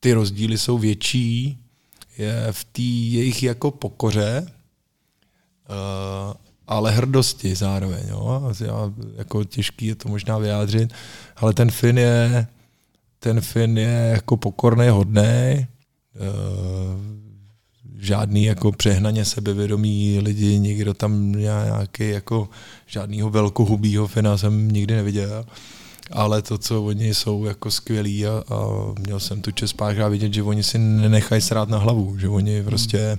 ty rozdíly jsou větší, je v té jejich jako pokoře, uh, ale hrdosti zároveň. Jo? Já, jako těžký je to možná vyjádřit, ale ten Fin je ten Finn je jako pokorný, hodný, eh, žádný jako přehnaně sebevědomý lidi, nikdo tam nějaký jako žádnýho velkohubýho Fina jsem nikdy neviděl. Ale to, co oni jsou jako skvělí a, a měl jsem tu čest párkrát vidět, že oni si nenechají srát na hlavu, že oni prostě hmm.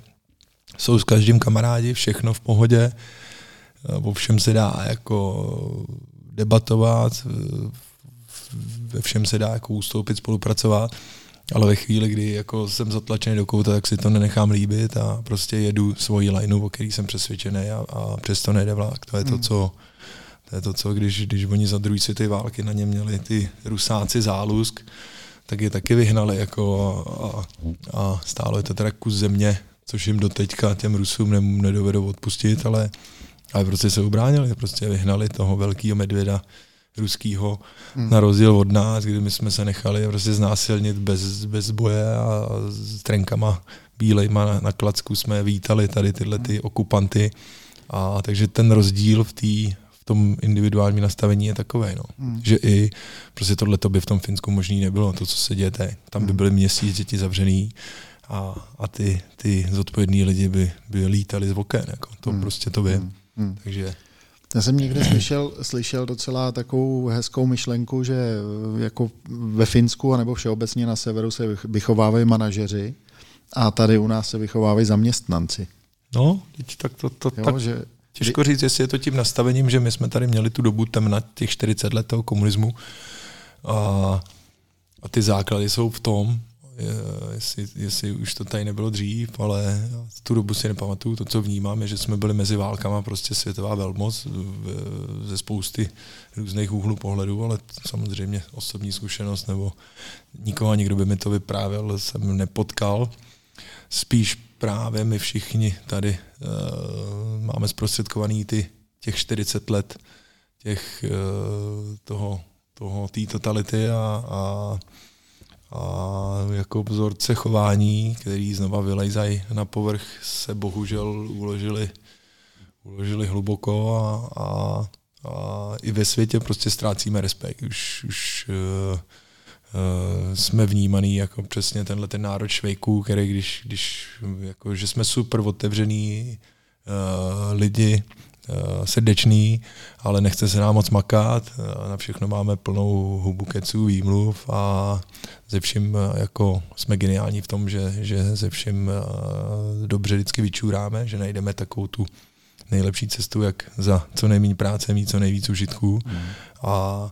jsou s každým kamarádi, všechno v pohodě, o všem se dá jako debatovat, ve všem se dá jako ustoupit, spolupracovat, ale ve chvíli, kdy jako jsem zatlačený do kouta, tak si to nenechám líbit a prostě jedu svoji lineu, o který jsem přesvědčený a, a přesto nejde vlak. To je to, hmm. co to je to, co když, když oni za druhý světové války na ně měli ty rusáci zálusk, tak je taky vyhnali jako a, a stálo je to teda kus země, což jim doteďka těm Rusům ne, nedovedou odpustit, ale, ale prostě se ubránili, prostě vyhnali toho velkého medvěda ruského, hmm. na rozdíl od nás, kdy my jsme se nechali prostě znásilnit bez, bez boje a s trenkama bílejma na, na klacku jsme vítali tady tyhle ty okupanty. A takže ten rozdíl v té v tom individuálním nastavení je takový, no. Hmm. že i prostě tohle by v tom Finsku možný nebylo, to, co se děje teď. Tam by hmm. byly měsíc děti zavřený a, a ty, ty zodpovědní lidi by, by lítali z oken, jako. to hmm. prostě to vím. Hmm. hmm. Takže já jsem někde slyšel, slyšel docela takovou hezkou myšlenku, že jako ve Finsku nebo všeobecně na severu se vychovávají manažeři a tady u nás se vychovávají zaměstnanci. No, tak to, to jo, tak že... těžko říct, jestli je to tím nastavením, že my jsme tady měli tu dobu temna těch 40 let toho komunismu a, a ty základy jsou v tom, jestli, jestli už to tady nebylo dřív, ale tu dobu si nepamatuju. To, co vnímám, je, že jsme byli mezi válkama prostě světová velmoc ze spousty různých úhlů pohledu, ale samozřejmě osobní zkušenost nebo nikoho nikdo by mi to vyprávěl, jsem nepotkal. Spíš právě my všichni tady uh, máme zprostředkovaný ty těch 40 let těch uh, toho, toho té totality a a jako vzorce chování, který znova vylejzají na povrch, se bohužel uložili, uložili hluboko a, a, a i ve světě prostě ztrácíme respekt. Už, už uh, uh, jsme vnímaný jako přesně tenhle ten národ švejků, který když, když jako, že jsme super otevřený uh, lidi, srdečný, ale nechce se nám moc makat, eh, na všechno máme plnou hubu keců, výmluv a ze vším eh, jako jsme geniální v tom, že, že ze vším dobře vždycky vyčůráme, že najdeme takovou tu nejlepší cestu, jak za co nejméně práce mít co nejvíc užitků mm. a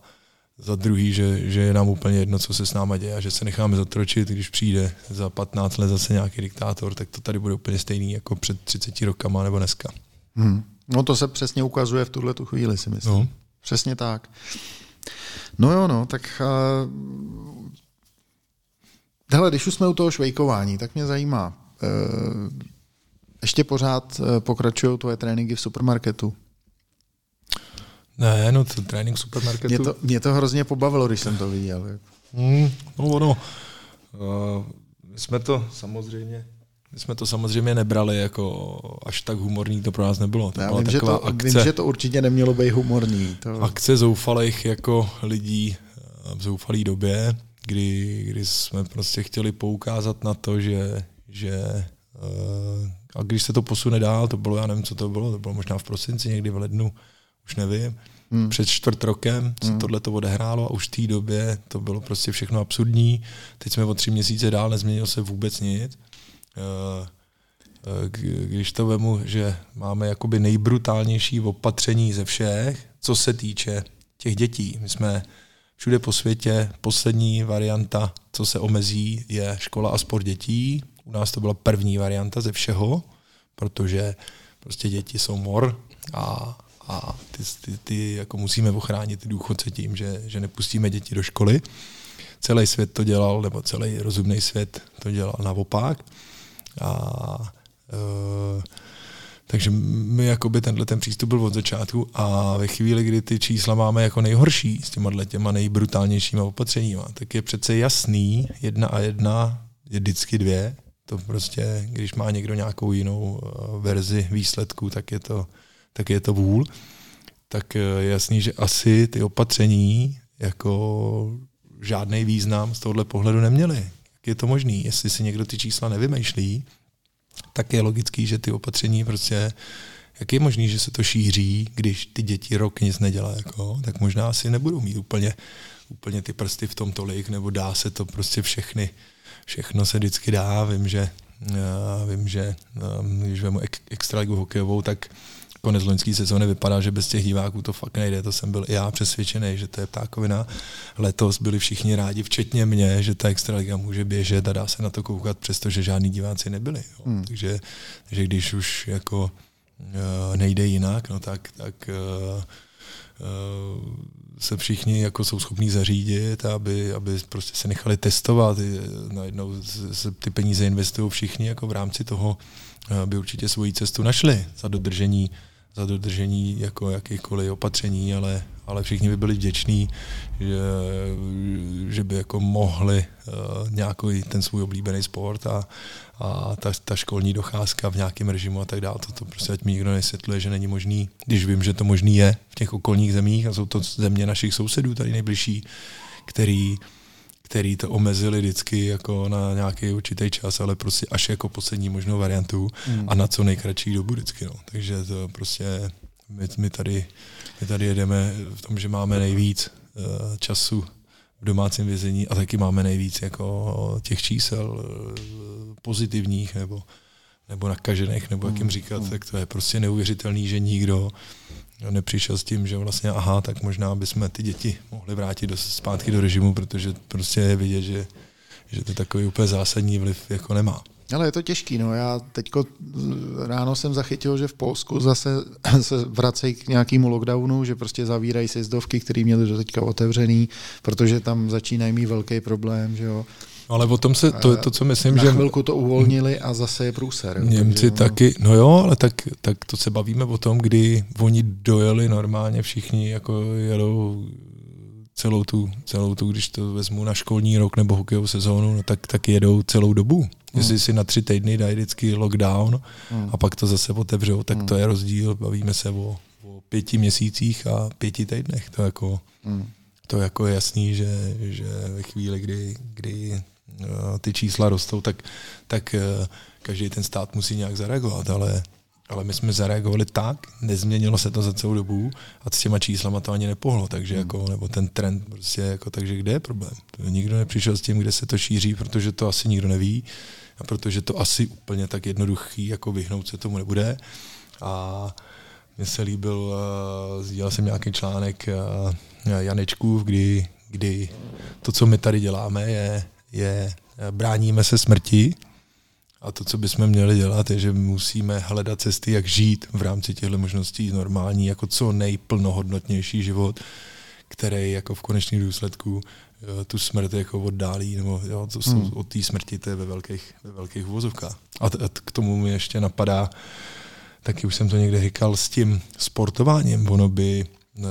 za druhý, že, že je nám úplně jedno, co se s náma děje a že se necháme zatročit, když přijde za 15 let zase nějaký diktátor, tak to tady bude úplně stejný jako před 30 rokama nebo dneska. Hmm. No to se přesně ukazuje v tuhle tu chvíli, si myslím. No. Přesně tak. No jo, no, tak uh, hele, když už jsme u toho švejkování, tak mě zajímá, uh, ještě pořád uh, pokračují tvoje tréninky v supermarketu? Ne, no to trénink v supermarketu. Mě to, mě to hrozně pobavilo, když jsem to viděl. Mm, no, no. Uh, my jsme to samozřejmě my jsme to samozřejmě nebrali jako až tak humorný, to pro nás nebylo. To Já vím, že to, akce, vím, že to určitě nemělo být humorný. To... Akce zoufalých jako lidí eh, v zoufalé době, kdy, kdy jsme prostě chtěli poukázat na to, že, že uh, a když se to posune dál, to bylo, já nevím, co to bylo, to bylo možná v prosinci, někdy v lednu, už nevím, hmm. před čtvrt rokem se hmm. tohle to odehrálo a už v té době to bylo prostě všechno absurdní. Teď jsme o tři měsíce dál, nezměnilo se vůbec nic. Eh, eh, když to vemu, že máme jakoby nejbrutálnější opatření ze všech, co se týče těch dětí. My jsme všude po světě, poslední varianta, co se omezí, je škola a sport dětí. U nás to byla první varianta ze všeho, protože prostě děti jsou mor a, a ty, ty, ty jako musíme ochránit ty důchodce tím, že, že nepustíme děti do školy. Celý svět to dělal, nebo celý rozumný svět to dělal naopak. A uh, takže my jakoby tenhle ten přístup byl od začátku a ve chvíli, kdy ty čísla máme jako nejhorší s těma těma nejbrutálnějšíma opatřeníma, tak je přece jasný, jedna a jedna je vždycky dvě. To prostě, když má někdo nějakou jinou eh, verzi výsledků, tak je to, tak je to vůl. Tak je jasný, že asi ty opatření jako žádný význam z tohohle pohledu neměly jak je to možné. Jestli si někdo ty čísla nevymýšlí, tak je logický, že ty opatření prostě, jak je možné, že se to šíří, když ty děti rok nic nedělají, jako, tak možná asi nebudou mít úplně, úplně ty prsty v tom tolik, nebo dá se to prostě všechny, všechno se vždycky dá. Vím, že, já vím, že když vemu extraligu hokejovou, tak konec loňské sezóny vypadá, že bez těch diváků to fakt nejde. To jsem byl i já přesvědčený, že to je ptákovina. Letos byli všichni rádi, včetně mě, že ta extraliga může běžet a dá se na to koukat, přestože žádní diváci nebyli. Jo. Hmm. Takže, takže když už jako uh, nejde jinak, no tak, tak uh, uh, se všichni jako jsou schopní zařídit, aby, aby prostě se nechali testovat. Najednou se ty peníze investují všichni jako v rámci toho, aby určitě svoji cestu našli za dodržení za dodržení jako jakýchkoliv opatření, ale, ale všichni by byli vděční, že, že by jako mohli uh, nějaký ten svůj oblíbený sport a, a ta, ta školní docházka v nějakém režimu a tak dále. To, to prostě ať mi nikdo nesvětluje, že není možný, když vím, že to možný je v těch okolních zemích a jsou to země našich sousedů tady nejbližší, který který to omezili vždycky jako na nějaký určitý čas, ale prostě až jako poslední možnou variantu mm. a na co nejkratší dobu vždycky. No. Takže to prostě my, my, tady, my tady jedeme v tom, že máme nejvíc uh, času v domácím vězení a taky máme nejvíc jako těch čísel eh, pozitivních nebo, nebo nakažených, nebo jak jim hmm, říkat, hmm. tak to je prostě neuvěřitelný, že nikdo nepřišel s tím, že vlastně aha, tak možná bychom ty děti mohli vrátit do, zpátky do režimu, protože prostě je vidět, že, že to takový úplně zásadní vliv jako nemá. Ale je to těžký, no. Já teďko ráno jsem zachytil, že v Polsku zase se vracejí k nějakému lockdownu, že prostě zavírají sjezdovky, které měly do teďka otevřený, protože tam začínají mít velký problém, že jo. Ale o tom se, to je to, co myslím, Na že... chvilku to uvolnili a zase je průser. Němci takže, taky, no jo, ale tak, tak to se bavíme o tom, kdy oni dojeli normálně všichni, jako jedou celou tu, celou tu, když to vezmu na školní rok nebo hokejovou sezónu, no tak, tak jedou celou dobu. Hmm. Jestli si na tři týdny dají vždycky lockdown hmm. a pak to zase otevřou, tak hmm. to je rozdíl. Bavíme se o, o pěti měsících a pěti týdnech. To jako, hmm. to jako je jasný, že, že ve chvíli, kdy, kdy ty čísla rostou, tak, tak uh, každý ten stát musí nějak zareagovat, ale ale my jsme zareagovali tak, nezměnilo se to za celou dobu a s těma číslama to ani nepohlo, takže hmm. jako, nebo ten trend prostě jako, takže kde je problém? Nikdo nepřišel s tím, kde se to šíří, protože to asi nikdo neví a protože to asi úplně tak jednoduchý, jako vyhnout se tomu nebude. A mně se líbil, uh, sdílel jsem nějaký článek uh, Janečků, kdy, kdy to, co my tady děláme, je, je bráníme se smrti, a to, co bychom měli dělat, je, že musíme hledat cesty, jak žít v rámci těchto možností normální, jako co nejplnohodnotnější život, který jako v konečných důsledku eh, tu smrt jako oddálí, nebo jo, to jsou hmm. od té smrti, to je ve velkých, ve velkých uvozovkách. A, t- a k tomu mi ještě napadá, taky už jsem to někde říkal, s tím sportováním, ono by uh,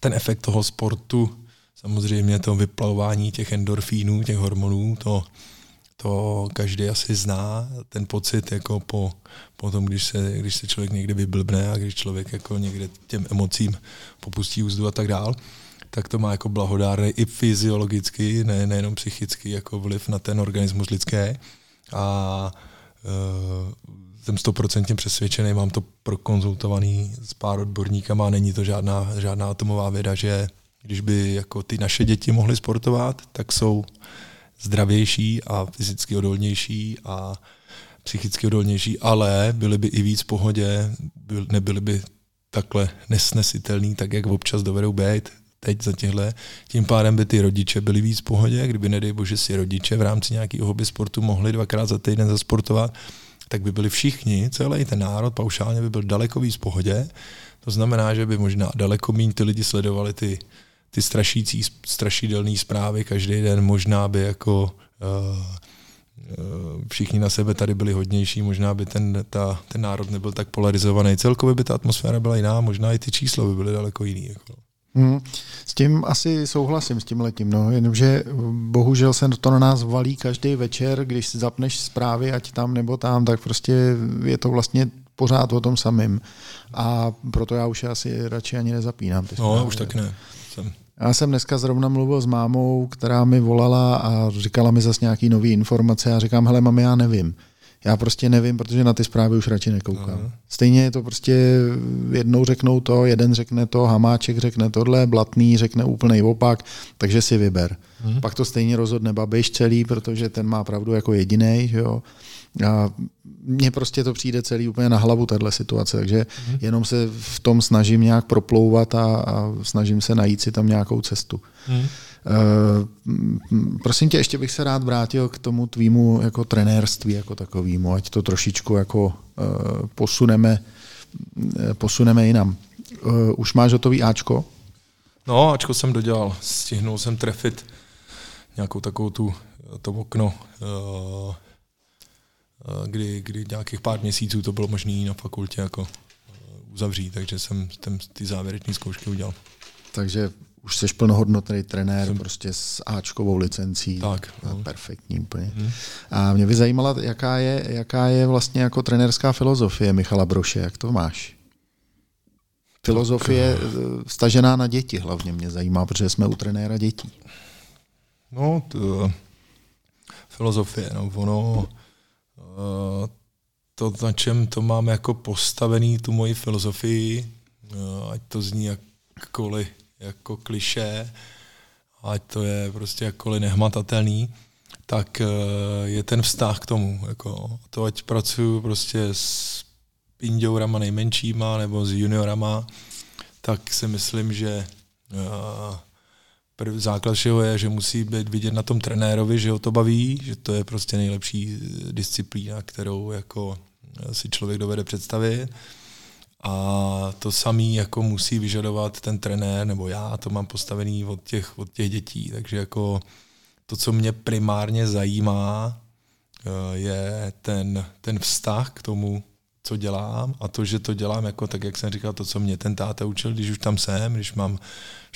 ten efekt toho sportu, samozřejmě to vyplavování těch endorfínů, těch hormonů, to to každý asi zná, ten pocit jako po, po tom, když se, když se člověk někde vyblbne a když člověk jako někde těm emocím popustí úzdu a tak dál, tak to má jako blahodárný i fyziologicky, ne, nejenom psychicky, jako vliv na ten organismus lidské. A uh, jsem stoprocentně přesvědčený, mám to prokonzultovaný s pár odborníkama, není to žádná, žádná atomová věda, že když by jako ty naše děti mohly sportovat, tak jsou zdravější a fyzicky odolnější a psychicky odolnější, ale byli by i víc v pohodě, byl, nebyli by takhle nesnesitelný, tak jak občas dovedou být teď za těhle. Tím pádem by ty rodiče byli víc v pohodě, kdyby nedej bože si rodiče v rámci nějakého hobby sportu mohli dvakrát za týden zasportovat, tak by byli všichni, celý ten národ paušálně by byl daleko víc v pohodě. To znamená, že by možná daleko méně ty lidi sledovali ty ty strašící, strašidelné zprávy každý den, možná by jako uh, všichni na sebe tady byli hodnější, možná by ten, ta, ten národ nebyl tak polarizovaný. Celkově by ta atmosféra byla jiná, možná i ty čísla by byly daleko jiný. Jako. Hmm, s tím asi souhlasím s tím letím, no, jenomže bohužel se to na nás valí každý večer, když si zapneš zprávy, ať tam nebo tam, tak prostě je to vlastně pořád o tom samým. A proto já už asi radši ani nezapínám. Ty no, už tak ne. Jsem. Já jsem dneska zrovna mluvil s mámou, která mi volala a říkala mi zase nějaký nový informace a říkám, hele mami, já nevím. Já prostě nevím, protože na ty zprávy už radši nekoukám. Aha. Stejně je to prostě, jednou řeknou to, jeden řekne to, Hamáček řekne tohle, Blatný řekne úplný opak, takže si vyber. Hmm. Pak to stejně rozhodne Babiš celý, protože ten má pravdu jako jediný. Jo. A mně prostě to přijde celý úplně na hlavu, tahle situace, takže mm. jenom se v tom snažím nějak proplouvat a, a snažím se najít si tam nějakou cestu. Mm. Uh, prosím tě, ještě bych se rád vrátil k tomu tvýmu jako trenérství jako takovému, ať to trošičku jako uh, posuneme, uh, posuneme jinam. Uh, už máš hotový Ačko? No, Ačko jsem dodělal. Stihnul jsem trefit nějakou takovou tu, to okno uh, kdy, kdy nějakých pár měsíců to bylo možné na fakultě jako eh, uzavřít, takže jsem ten, ty závěrečné zkoušky udělal. Takže už jsi plnohodnotný trenér jsem... prostě s Ačkovou licencí. Tak. No. Perfektní úplně. Hmm. A mě by zajímala, jaká je, jaká je vlastně jako trenérská filozofie Michala Broše, jak to máš? Filozofie tak. stažená eh, na děti hlavně mě zajímá, protože jsme u trenéra dětí. No, to, filozofie, no, ono, Eh, to, na čem to mám jako postavený, tu moji filozofii, eh, ať to zní jakkoliv jako kliše, ať to je prostě jakkoliv nehmatatelný, tak eh, je ten vztah k tomu. Jako to, ať pracuju prostě s pindourama nejmenšíma nebo s juniorama, tak si myslím, že Prvý základ všeho je, že musí být vidět na tom trenérovi, že ho to baví, že to je prostě nejlepší disciplína, kterou jako si člověk dovede představit. A to samý jako musí vyžadovat ten trenér, nebo já to mám postavený od těch, od těch dětí. Takže jako to, co mě primárně zajímá, eh, je ten, ten vztah k tomu, co dělám a to, že to dělám jako tak, jak jsem říkal, to, co mě ten táta učil, když už tam jsem, když mám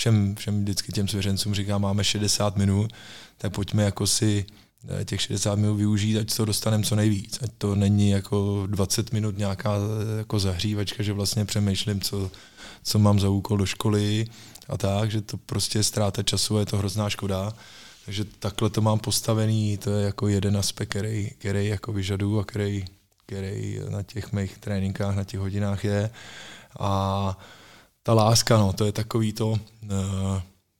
všem, všem vždycky těm svěřencům říkám, máme 60 minut, tak pojďme jako si eh, těch 60 minut využít, ať to dostaneme co nejvíc. Ať to není jako 20 minut nějaká eh, jako zahřívačka, že vlastně přemýšlím, co, co mám za úkol do školy a tak, že to prostě je ztráta času a je to hrozná škoda. Takže takhle to mám postavený, to je jako jeden aspekt, který, který jako vyžaduju a který, který na těch mých tréninkách, na těch hodinách je. A ta láska, no, to je takový to, uh,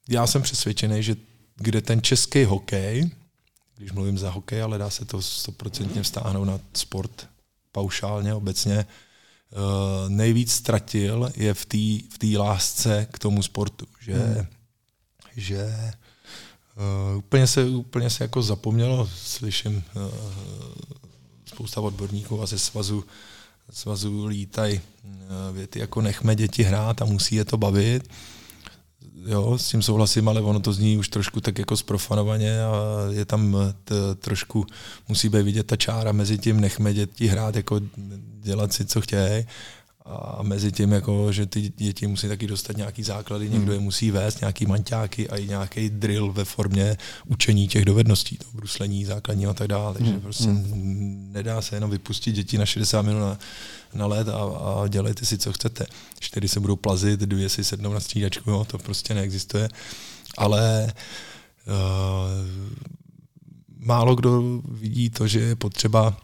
já jsem přesvědčený, že kde ten český hokej, když mluvím za hokej, ale dá se to stoprocentně vztáhnout na sport paušálně, obecně, uh, nejvíc ztratil je v té v lásce k tomu sportu, že, hmm. že uh, úplně, se, úplně se jako zapomnělo, slyším uh, spousta odborníků a ze svazu svazu lítají eh, věty jako nechme děti hrát a musí je to bavit. Jo, s tím souhlasím, ale ono to zní už trošku tak jako zprofanovaně a je tam eh, t, trošku, musí být vidět ta čára mezi tím nechme děti hrát, jako dělat si, co chtějí a mezi tím, jako, že ty děti musí taky dostat nějaký základy, hmm. někdo je musí vést, nějaký manťáky a i nějaký drill ve formě učení těch dovedností, to bruslení základní a tak dále. Takže hmm. prostě hmm. nedá se jenom vypustit děti na 60 minut na, na let a, a dělejte si, co chcete. Čtyři se budou plazit, dvě si sednou na střídačku, jo, to prostě neexistuje. Ale uh, málo kdo vidí to, že je potřeba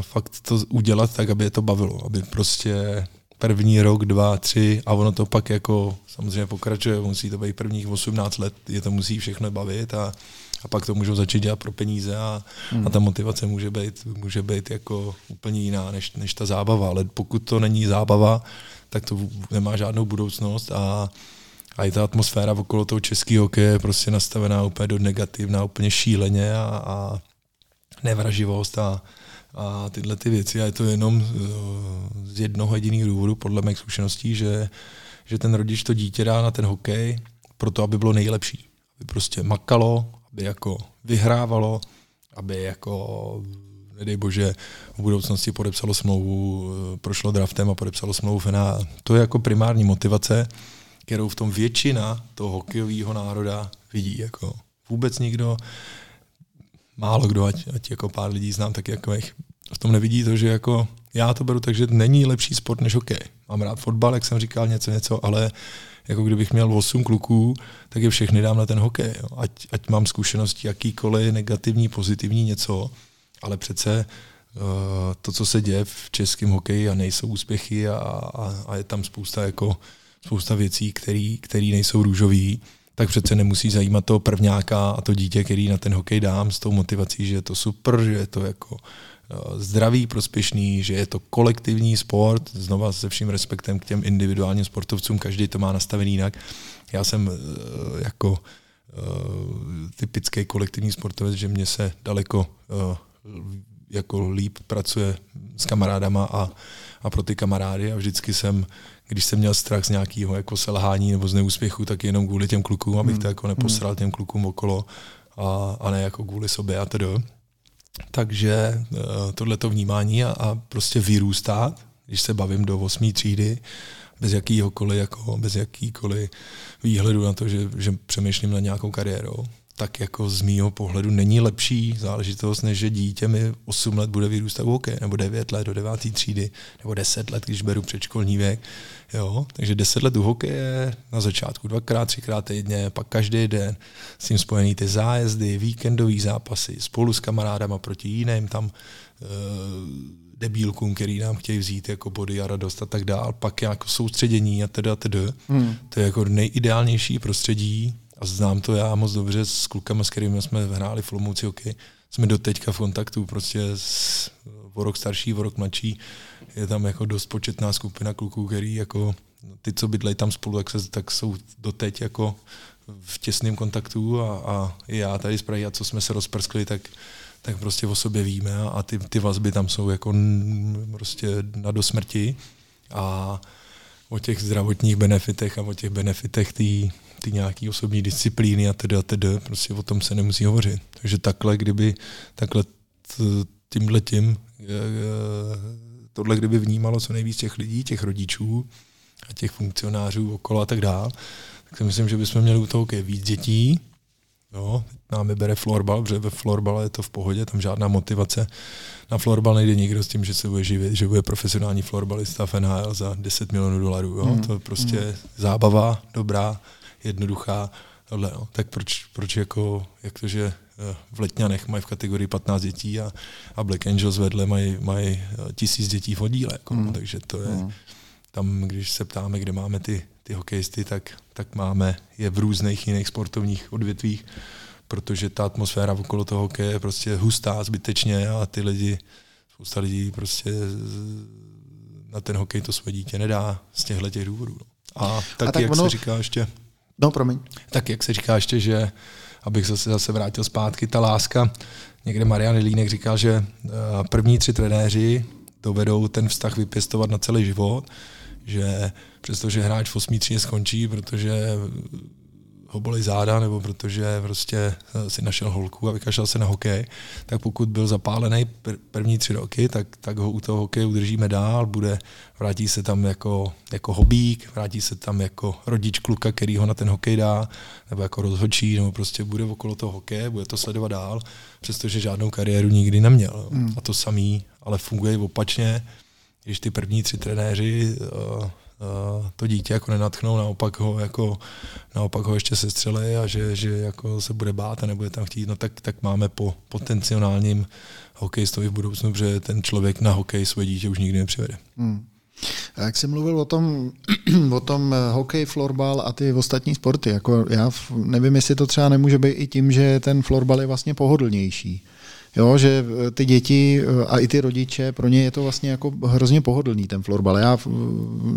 fakt to udělat tak, aby je to bavilo, aby prostě první rok, dva, tři a ono to pak jako samozřejmě pokračuje, musí to být prvních 18 let, je to musí všechno bavit a, a pak to můžou začít dělat pro peníze a, hmm. a ta motivace může být, může být jako úplně jiná než, než ta zábava, ale pokud to není zábava, tak to nemá žádnou budoucnost a, a i ta atmosféra okolo toho českého hokeje je prostě nastavená úplně do negativna, úplně šíleně a, a nevraživost a, a tyhle ty věci. A je to jenom eh, z jednoho jediného důvodu, podle mých zkušeností, že, že ten rodič to dítě dá na ten hokej proto, aby bylo nejlepší. Aby prostě makalo, aby jako vyhrávalo, aby jako nedej bože, v budoucnosti podepsalo smlouvu, eh, prošlo draftem a podepsalo smlouvu FNA. To je jako primární motivace, kterou v tom většina toho hokejového národa vidí. Jako vůbec nikdo málo kdo, ať, ať jako pár lidí znám, tak jako v tom nevidí to, že jako já to beru tak, že není lepší sport než hokej. Mám rád fotbal, jak jsem říkal, něco, něco, ale jako kdybych měl 8 kluků, tak je všechny dám na ten hokej. Jo. Ať, ať mám zkušenosti jakýkoliv, negativní, pozitivní, něco, ale přece uh, to, co se děje v českém hokeji a nejsou úspěchy a, a, a je tam spousta jako spousta věcí, které nejsou růžové, tak přece nemusí zajímat toho prvňáka a to dítě, který na ten hokej dám s tou motivací, že je to super, že je to jako eh, zdravý, prospěšný, že je to kolektivní sport, znova se vším respektem k těm individuálním sportovcům, každý to má nastavený jinak. Já jsem eh, jako eh, typický kolektivní sportovec, že mě se daleko jako líp pracuje s kamarádama a, a pro ty kamarády a vždycky jsem když jsem měl strach z nějakého jako selhání nebo z neúspěchu, tak jenom kvůli těm klukům, abych to hmm. jako neposral hmm. těm klukům okolo a, a ne jako kvůli sobě a tedy. Takže uh, tohleto vnímání a, a prostě vyrůstat, když se bavím do 8. třídy, bez jakýhokoliv, jako, bez jakýkoliv výhledu na to, že, že přemýšlím na nějakou kariérou, tak jako z mýho pohledu není lepší záležitost, než že dítě mi 8 let bude vyrůstat v hokej, nebo 9 let do 9. třídy, nebo 10 let, když beru předškolní věk. Jo? Takže 10 let u hokeje na začátku dvakrát, třikrát týdně, pak každý den s tím spojený ty zájezdy, víkendové zápasy, spolu s kamarádama proti jiným tam uh, debílkům, který nám chtějí vzít jako body a radost a tak dál, pak jako soustředění a teda teda. Hmm. To je jako nejideálnější prostředí a znám to já moc dobře s klukama, s kterými jsme hráli v Olomouci hokej, jsme do teďka v kontaktu, prostě s, o rok starší, o rok mladší, je tam jako dost početná skupina kluků, který jako ty, co bydlejí tam spolu, tak, se, tak jsou doteď jako v těsném kontaktu a, a i já tady z Prahy, a co jsme se rozprskli, tak, tak prostě o sobě víme a, a ty, ty vazby tam jsou jako prostě na do smrti a o těch zdravotních benefitech a o těch benefitech ty, ty nějaký osobní disciplíny a tedy a tedy, prostě o tom se nemusí hovořit. Takže takhle, kdyby takhle tímhle tím tohle kdyby vnímalo co nejvíc těch lidí, těch rodičů a těch funkcionářů okolo a tak dále, tak si myslím, že bychom měli u toho víc dětí. Jo, námi bere florbal, protože ve florbale je to v pohodě, tam žádná motivace. Na florbal nejde nikdo s tím, že se bude živit, že bude profesionální florbalista v NHL za 10 milionů dolarů. Jo? Mm. To je prostě mm. zábava, dobrá, jednoduchá. Tohle, no. Tak proč, proč jako, jak to, že eh, v Letňanech mají v kategorii 15 dětí a, a Black Angels vedle mají, mají eh, tisíc dětí v oddíle. Jako, mm. no, takže to je, mm. tam, když se ptáme, kde máme ty ty hokejisty, tak, tak máme je v různých jiných sportovních odvětvích, protože ta atmosféra okolo toho hokeje je prostě hustá zbytečně a ty lidi, spousta lidí prostě na ten hokej to své dítě nedá z těchto těch důvodů. No. A tak, a tak jak ono... se říká ještě... No, promiň. Tak jak se říká ještě, že abych se zase vrátil zpátky, ta láska, někde Marian Línek říkal, že eh, první tři trenéři dovedou ten vztah vypěstovat na celý život, že přestože hráč v osmý třídě skončí, protože ho bolí záda, nebo protože prostě eh, si našel holku a vykašlal se na hokej, tak pokud byl zapálený první tři roky, tak, tak ho u toho hokeje udržíme dál, bude, vrátí se tam jako, jako hobík, vrátí se tam jako rodič kluka, který ho na ten hokej dá, nebo jako rozhodčí, nebo prostě bude okolo toho hokeje, bude to sledovat dál, přestože žádnou kariéru nikdy neměl. Hmm. A to samý, ale funguje opačně, když ty první tři trenéři uh, to dítě jako nenatchnou, naopak ho, jako, naopak ho ještě sestřelej a že, že jako se bude bát a nebude tam chtít, no tak, tak máme po potenciálním hokejistovi v budoucnu, protože ten člověk na hokej své dítě už nikdy nepřivede. Hmm. A jak jsi mluvil o tom, o tom eh, hokej, florbal a ty ostatní sporty, jako já nevím, jestli to třeba nemůže být i tím, že ten florbal je vlastně pohodlnější. Jo, že eh, ty děti eh, a i ty rodiče, pro ně je to vlastně jako hrozně pohodlný ten florbal. Já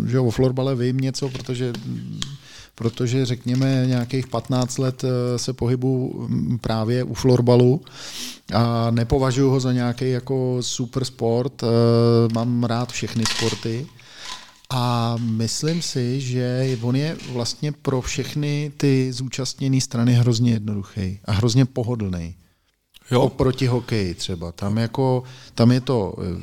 že o florbale vím něco, protože protože řekněme nějakých 15 let eh, se pohybu mm, právě u florbalu a nepovažuji ho za nějaký jako super sport, mám rád všechny sporty, a myslím si, že on je vlastně pro všechny ty zúčastněné strany hrozně jednoduchý a hrozně pohodlný. Jo. Oproti hokeji třeba. Tam, jako, tam je to eh,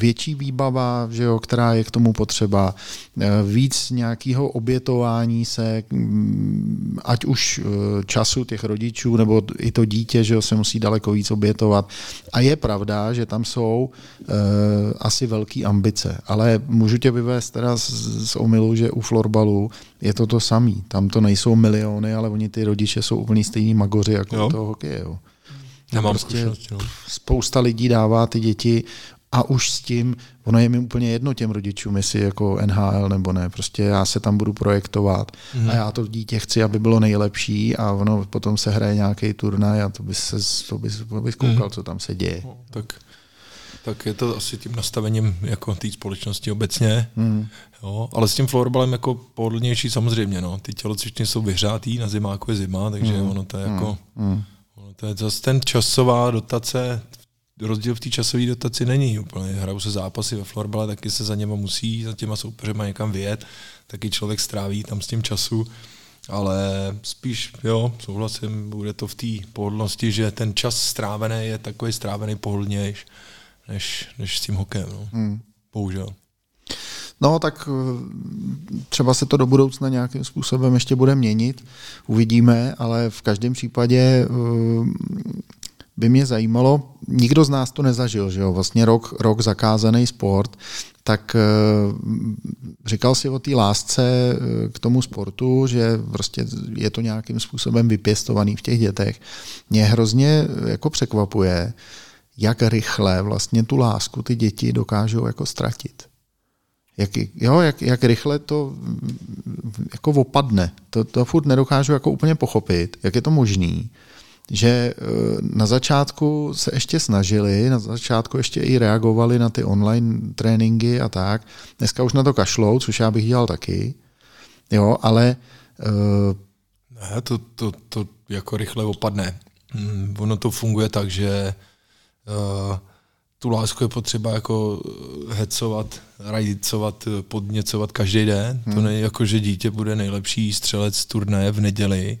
větší výbava, že jo, která je k tomu potřeba, eh, víc nějakého obětování se, mm, ať už eh, času těch rodičů, nebo i to dítě, že jo, se musí daleko víc obětovat. A je pravda, že tam jsou uh, asi velké ambice, ale můžu tě vyvést teda z, z omilu, že u florbalu je to to samý. Tam to nejsou miliony, ale oni ty rodiče jsou úplně stejní magoři jako jo. Toho hokeje. Jo. Nemám prostě no. Spousta lidí dává ty děti a už s tím, ono je mi úplně jedno těm rodičům, jestli jako NHL nebo ne, prostě já se tam budu projektovat mm. a já to dítě chci, aby bylo nejlepší a ono potom se hraje nějaký turnaj a to by se to by, to by koukal, mm. co tam se děje. No, tak tak je to asi tím nastavením jako té společnosti obecně. Mm. Jo, ale s tím florbalem jako pohodlnější samozřejmě. No. Ty tělocvičně jsou vyhřátý, na zimáku je zima, takže mm. ono to je jako... Mm. Ono to je zase ten časová dotace, rozdíl v té časové dotaci není úplně. Hrajou se zápasy ve florbale, taky se za něma musí, za těma soupeřema někam vyjet, taky člověk stráví tam s tím času. Ale spíš, jo, souhlasím, bude to v té pohodlnosti, že ten čas strávený je takový strávený pohodlnější než, než s tím hokejem. No. Hmm. Bohužel. No, tak eh, třeba se to do budoucna nějakým způsobem ještě bude měnit, uvidíme, ale v každém případě eh, by mě zajímalo, nikdo z nás to nezažil, že jo, vlastně rok, rok zakázaný sport, tak eh, říkal si o té lásce k tomu sportu, že prostě je to nějakým způsobem vypěstovaný v těch dětech. Mě hrozně jako překvapuje, jak rychle vlastně tu lásku ty děti dokážou jako ztratit. jak, jo, jak, jak rychle to jako opadne. To, to furt nedokážu jako úplně pochopit, jak je to možný, že eh, na začátku se ještě snažili, na začátku ještě i reagovali na ty online tréninky a tak. Dneska už na to kašlou, což já bych dělal taky. Jo, ale... Uh... Ne, to, to, to jako rychle opadne. Hmm, ono to funguje tak, že tu lásku je potřeba jako hecovat, rajicovat, podněcovat každý den. Hmm. To není jako, že dítě bude nejlepší střelec turnaje v neděli,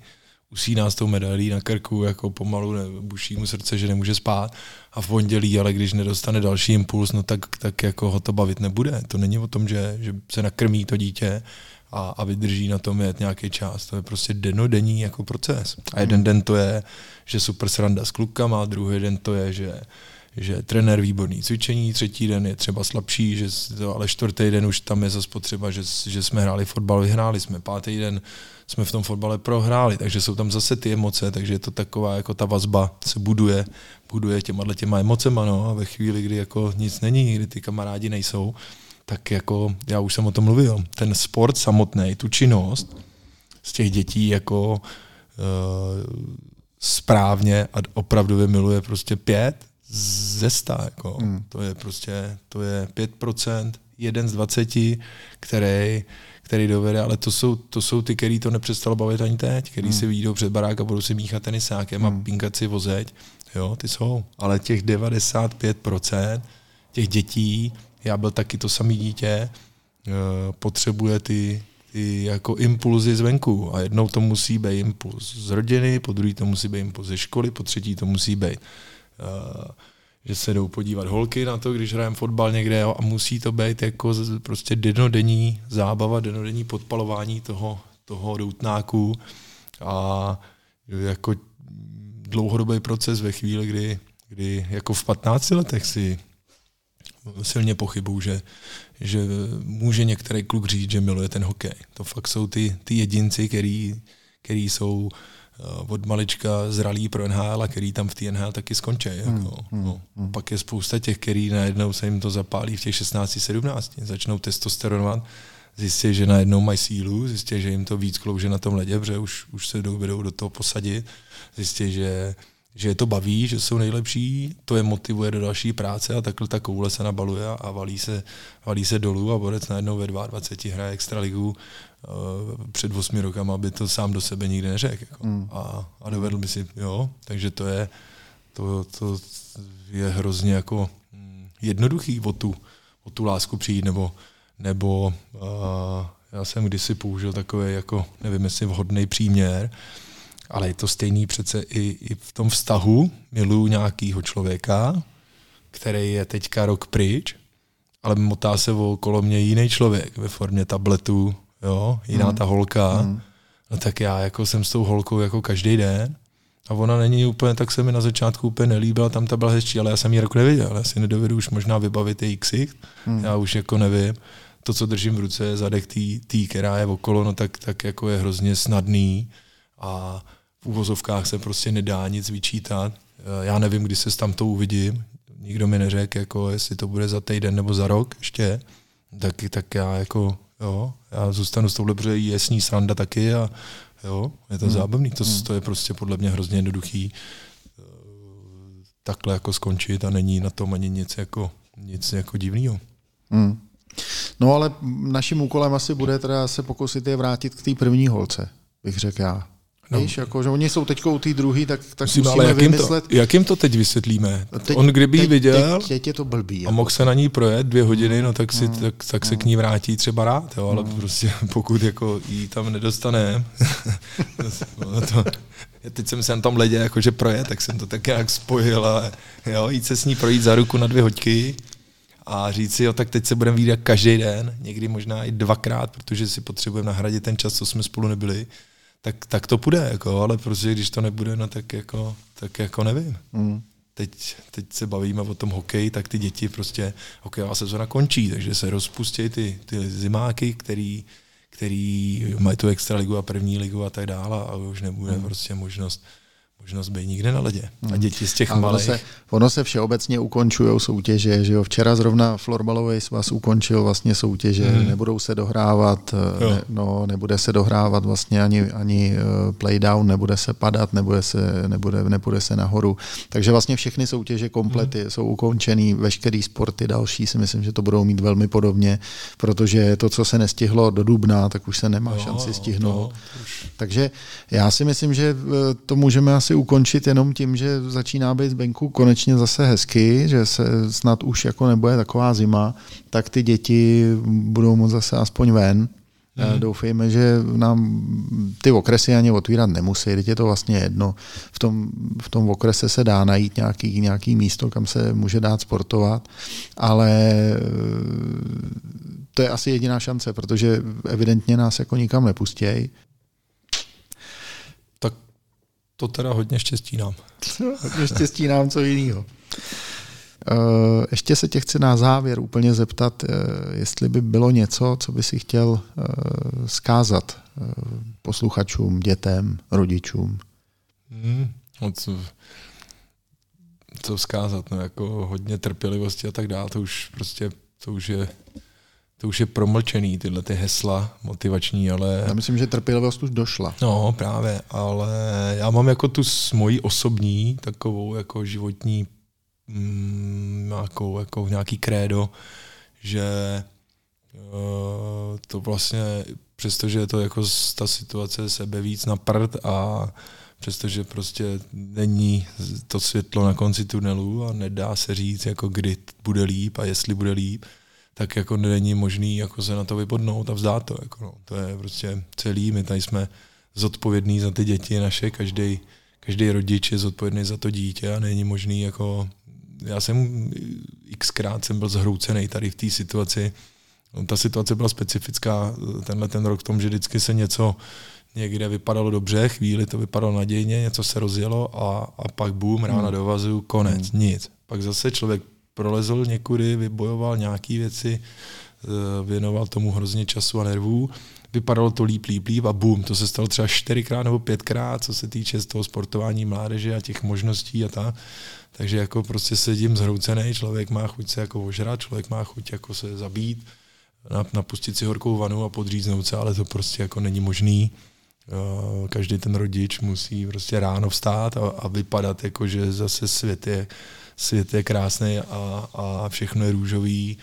usíná s tou medailí na krku, jako pomalu ne, buší mu srdce, že nemůže spát a v pondělí, ale když nedostane další impuls, no tak, tak jako ho to bavit nebude. To není o tom, že, že se nakrmí to dítě a, a vydrží na tom jet nějaký čas. To je prostě denodenní jako proces. A jeden hmm. den to je, že super sranda s klukama, druhý den to je, že že trenér výborný cvičení, třetí den je třeba slabší, že to, ale čtvrtý den už tam je zase potřeba, že, že jsme hráli fotbal, vyhráli jsme, pátý den jsme v tom fotbale prohráli, takže jsou tam zase ty emoce, takže je to taková, jako ta vazba se buduje, buduje těma těma emocema, no, a ve chvíli, kdy jako nic není, kdy ty kamarádi nejsou, tak jako já už jsem o tom mluvil, ten sport samotný, tu činnost z těch dětí jako uh, správně a opravdu miluje prostě pět ze sta, jako. Hmm. to je prostě, to je 5%, jeden z 20, který který dovede, ale to jsou, to jsou ty, který to nepřestalo bavit ani teď, který hmm. si vyjdou před barák a budou si míchat tenisákem hmm. a pinkat si vozeď. Jo, ty jsou. Ale těch 95% těch dětí, já byl taky to samý dítě, eh, potřebuje ty, ty jako impulzy zvenku a jednou to musí být impuls z rodiny, po druhý to musí být impuls ze školy, po třetí to musí být uh, že se jdou podívat holky na to, když hrajeme fotbal někde a musí to být jako prostě denodenní zábava, denodenní podpalování toho, toho doutnáku a jako dlouhodobý proces ve chvíli, kdy, kdy jako v 15 letech si silně pochybu, že, že může některý kluk říct, že miluje ten hokej. To fakt jsou ty, ty jedinci, který, který jsou Eh, od malička zralý pro NHL a který tam v té NHL taky skončí. Jako. Hmm, hmm, no. hmm. Pak je spousta těch, který najednou se jim to zapálí v těch 16-17, začnou testosteronovat, zjistí, že najednou mají sílu, zjistí, že jim to víc klouže na tom ledě, protože už, už se dovedou do toho posadit, zjistí, že že je to baví, že jsou nejlepší, to je motivuje do další práce a takhle ta koule se nabaluje a valí se, valí se dolů a Borec najednou ve 22 hraje extraligu uh, před 8 rokama, aby to sám do sebe nikdy neřekl. Jako. Mm. A, a dovedl by si, jo, takže to je, to, to je hrozně jako mm, jednoduchý o tu, o tu lásku přijít, nebo, nebo uh, já jsem kdysi použil takový, jako, nevím, jestli vhodný příměr, ale je to stejný přece i, i v tom vztahu. Miluju nějakého člověka, který je teďka rok pryč, ale motá se okolo mě jiný člověk ve formě tabletu, jo, jiná mm. ta holka. Mm. No tak já jako jsem s tou holkou jako každý den a ona není úplně, tak se mi na začátku úplně nelíbila, tam ta byla hezčí, ale já jsem ji rok neviděl, já si nedovedu už možná vybavit její ksicht, mm. já už jako nevím. To, co držím v ruce, je zadek tý, která je okolo, no tak, tak jako je hrozně snadný a v úvozovkách se prostě nedá nic vyčítat. Eh, já nevím, kdy se tam to uvidím. Nikdo mi neřekl, jako jestli to bude za týden nebo za rok ještě. Tak, tak já jako, jo, já zůstanu s touhle, protože je s ní sranda taky a jo, je to hmm. zábavný. To, hmm. to je prostě podle mě hrozně jednoduchý eh, takhle jako skončit a není na tom ani nic jako, nic jako divného. Hmm. No ale naším úkolem asi bude teda se pokusit je vrátit k té první holce, bych řekl já. No. Víš, jako, že oni jsou teď u té druhý, tak, tak Musím, musíme ale jak vymyslet. Jim to, jak jim to teď vysvětlíme? Teď, On kdyby ji viděl teď, teď je to blbý, a mohl se na ní projet dvě hodiny, no tak, si, mm. tak, tak se k ní vrátí třeba rád, jo, ale mm. prostě pokud jako jí tam nedostane, no to, teď jsem se na tom ledě jakože projet, tak jsem to tak nějak spojil a jo, jít se s ní projít za ruku na dvě hoďky a říct si, jo, tak teď se budeme vidět každý den, někdy možná i dvakrát, protože si potřebujeme nahradit ten čas, co jsme spolu nebyli tak, tak to půjde, jako, ale prostě když to nebude, no tak jako, tak jako nevím. Mm. Teď, teď se bavíme o tom hokeji, tak ty děti prostě, hokejová sezona končí, takže se rozpustí ty, ty zimáky, který, který mají tu extraligu a první ligu a tak dále a už nebude mm. prostě možnost možnost být nikde na ledě. A hmm. děti z těch malých... Se, ono se všeobecně ukončují soutěže, že jo. Včera zrovna florbalový svaz ukončil vlastně soutěže, hmm. nebudou se dohrávat, ne, no, nebude se dohrávat vlastně ani, ani eh, playdown, nebude se padat, nebude se, nebude, nebude se nahoru. Takže vlastně všechny soutěže komplety hmm. jsou ukončený, veškerý sporty další si myslím, že to budou mít velmi podobně, protože to, co se nestihlo do dubna, tak už se nemá jo, šanci stihnout. Už... Takže já si myslím, že eh, to můžeme asi ukončit jenom tím, že začíná být zvenku konečně zase hezky, že se snad už jako nebude taková zima, tak ty děti budou moct zase aspoň ven. Mm. Doufejme, že nám ty okresy ani otvírat nemusí, teď je to vlastně jedno. V tom, v tom okrese se dá najít nějaký, nějaký místo, kam se může dát sportovat, ale eh, to je asi jediná šance, protože evidentně nás jako nikam nepustějí. To teda hodně štěstí nám. hodně štěstí nám, co jiného. Eh, ještě se tě chci na závěr úplně zeptat, eh, jestli by bylo něco, co by si chtěl zkázat eh, posluchačům, dětem, rodičům. Hmm, no co, co vzkázat, no jako hodně trpělivosti a tak dále, to už prostě, to už je to už je promlčený, tyhle ty hesla motivační, ale... Já myslím, že trpělivost už došla. No, právě, ale já mám jako tu moji osobní takovou jako životní mm, nějakou, jako nějaký krédo, že uh, to vlastně, přestože je to jako ta situace sebe víc na prd a přestože prostě není to světlo na konci tunelu a nedá se říct, jako kdy bude líp a jestli bude líp, tak jako není možný jako se na to vypodnout a vzdát to. Jako no. To je prostě celý, my tady jsme zodpovědní za ty děti naše, každý každý rodič je zodpovědný za to dítě a není možný jako, já jsem xkrát jsem byl zhroucený tady v té situaci, ta situace byla specifická tenhle ten rok v tom, že vždycky se něco někde vypadalo dobře, chvíli to vypadalo nadějně, něco se rozjelo a, a pak boom, rána hmm. do vazu, konec, hmm. nic. Pak zase člověk prolezl někudy, vybojoval nějaké věci, eh, věnoval tomu hrozně času a nervů, vypadalo to líp, líp, líp a boom, to se stalo třeba čtyřikrát nebo pětkrát, co se týče z toho sportování mládeže a těch možností a tak. Takže jako prostě sedím zhroucený, člověk má chuť se jako ožrat, člověk má chuť jako se zabít, napustit si horkou vanu a podříznout se, ale to prostě jako není možný. Eh, každý ten rodič musí prostě ráno vstát a, a vypadat jako, že zase svět je svět je krásný a, a všechno je růžový,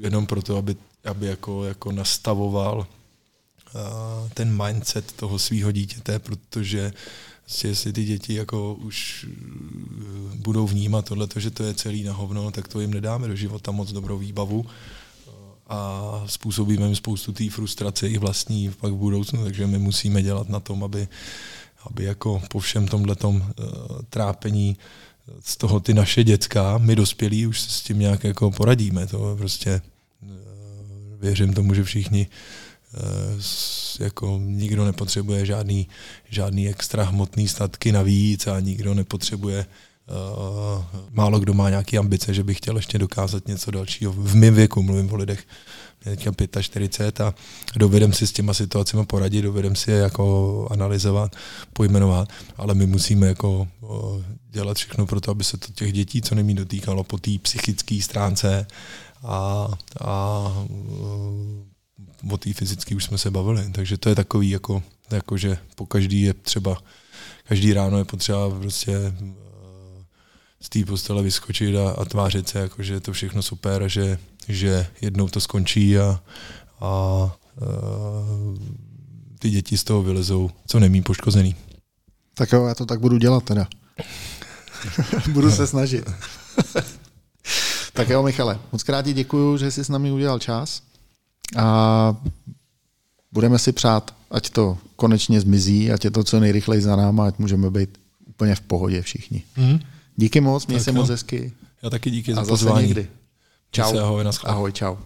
jenom proto, aby, aby jako, jako nastavoval uh, ten mindset toho svého dítěte, protože prostě jestli ty děti jako už uh, budou vnímat tohle, že to je celý na hovno, tak to jim nedáme do života moc dobrou výbavu a způsobíme jim spoustu té frustrace i vlastní pak v budoucnu, takže my musíme dělat na tom, aby, aby jako po všem tomhletom uh, trápení z toho ty naše děcka, my dospělí už se s tím nějak jako poradíme. To prostě eh, věřím tomu, že všichni eh, jako nikdo nepotřebuje žádný, žádný extra hmotný statky navíc a nikdo nepotřebuje Uh, málo kdo má nějaké ambice, že by chtěl ještě dokázat něco dalšího. V mém věku mluvím o lidech, mě teďka 45 a dovedem si s těma situacemi poradit, dovedem si je jako analyzovat, pojmenovat, ale my musíme jako uh, dělat všechno pro to, aby se to těch dětí co nejméně dotýkalo po té psychické stránce a, a uh, o té fyzické už jsme se bavili, takže to je takový jako, jako že po každý je třeba, každý ráno je potřeba prostě z té postele vyskočit a, a tvářit se, jako, že je to všechno super a že, že jednou to skončí a, a, a ty děti z toho vylezou co nemí poškozený. Tak jo, já to tak budu dělat teda. budu se snažit. tak jo, Michale, moc krát ti děkuju, že jsi s námi udělal čas a budeme si přát, ať to konečně zmizí, ať je to co nejrychleji za náma, ať můžeme být úplně v pohodě všichni. Mm-hmm. Díky moc, měj se moc hezky. Já taky díky za pozvání. Někdy. Čau. ahoj, ahoj, čau.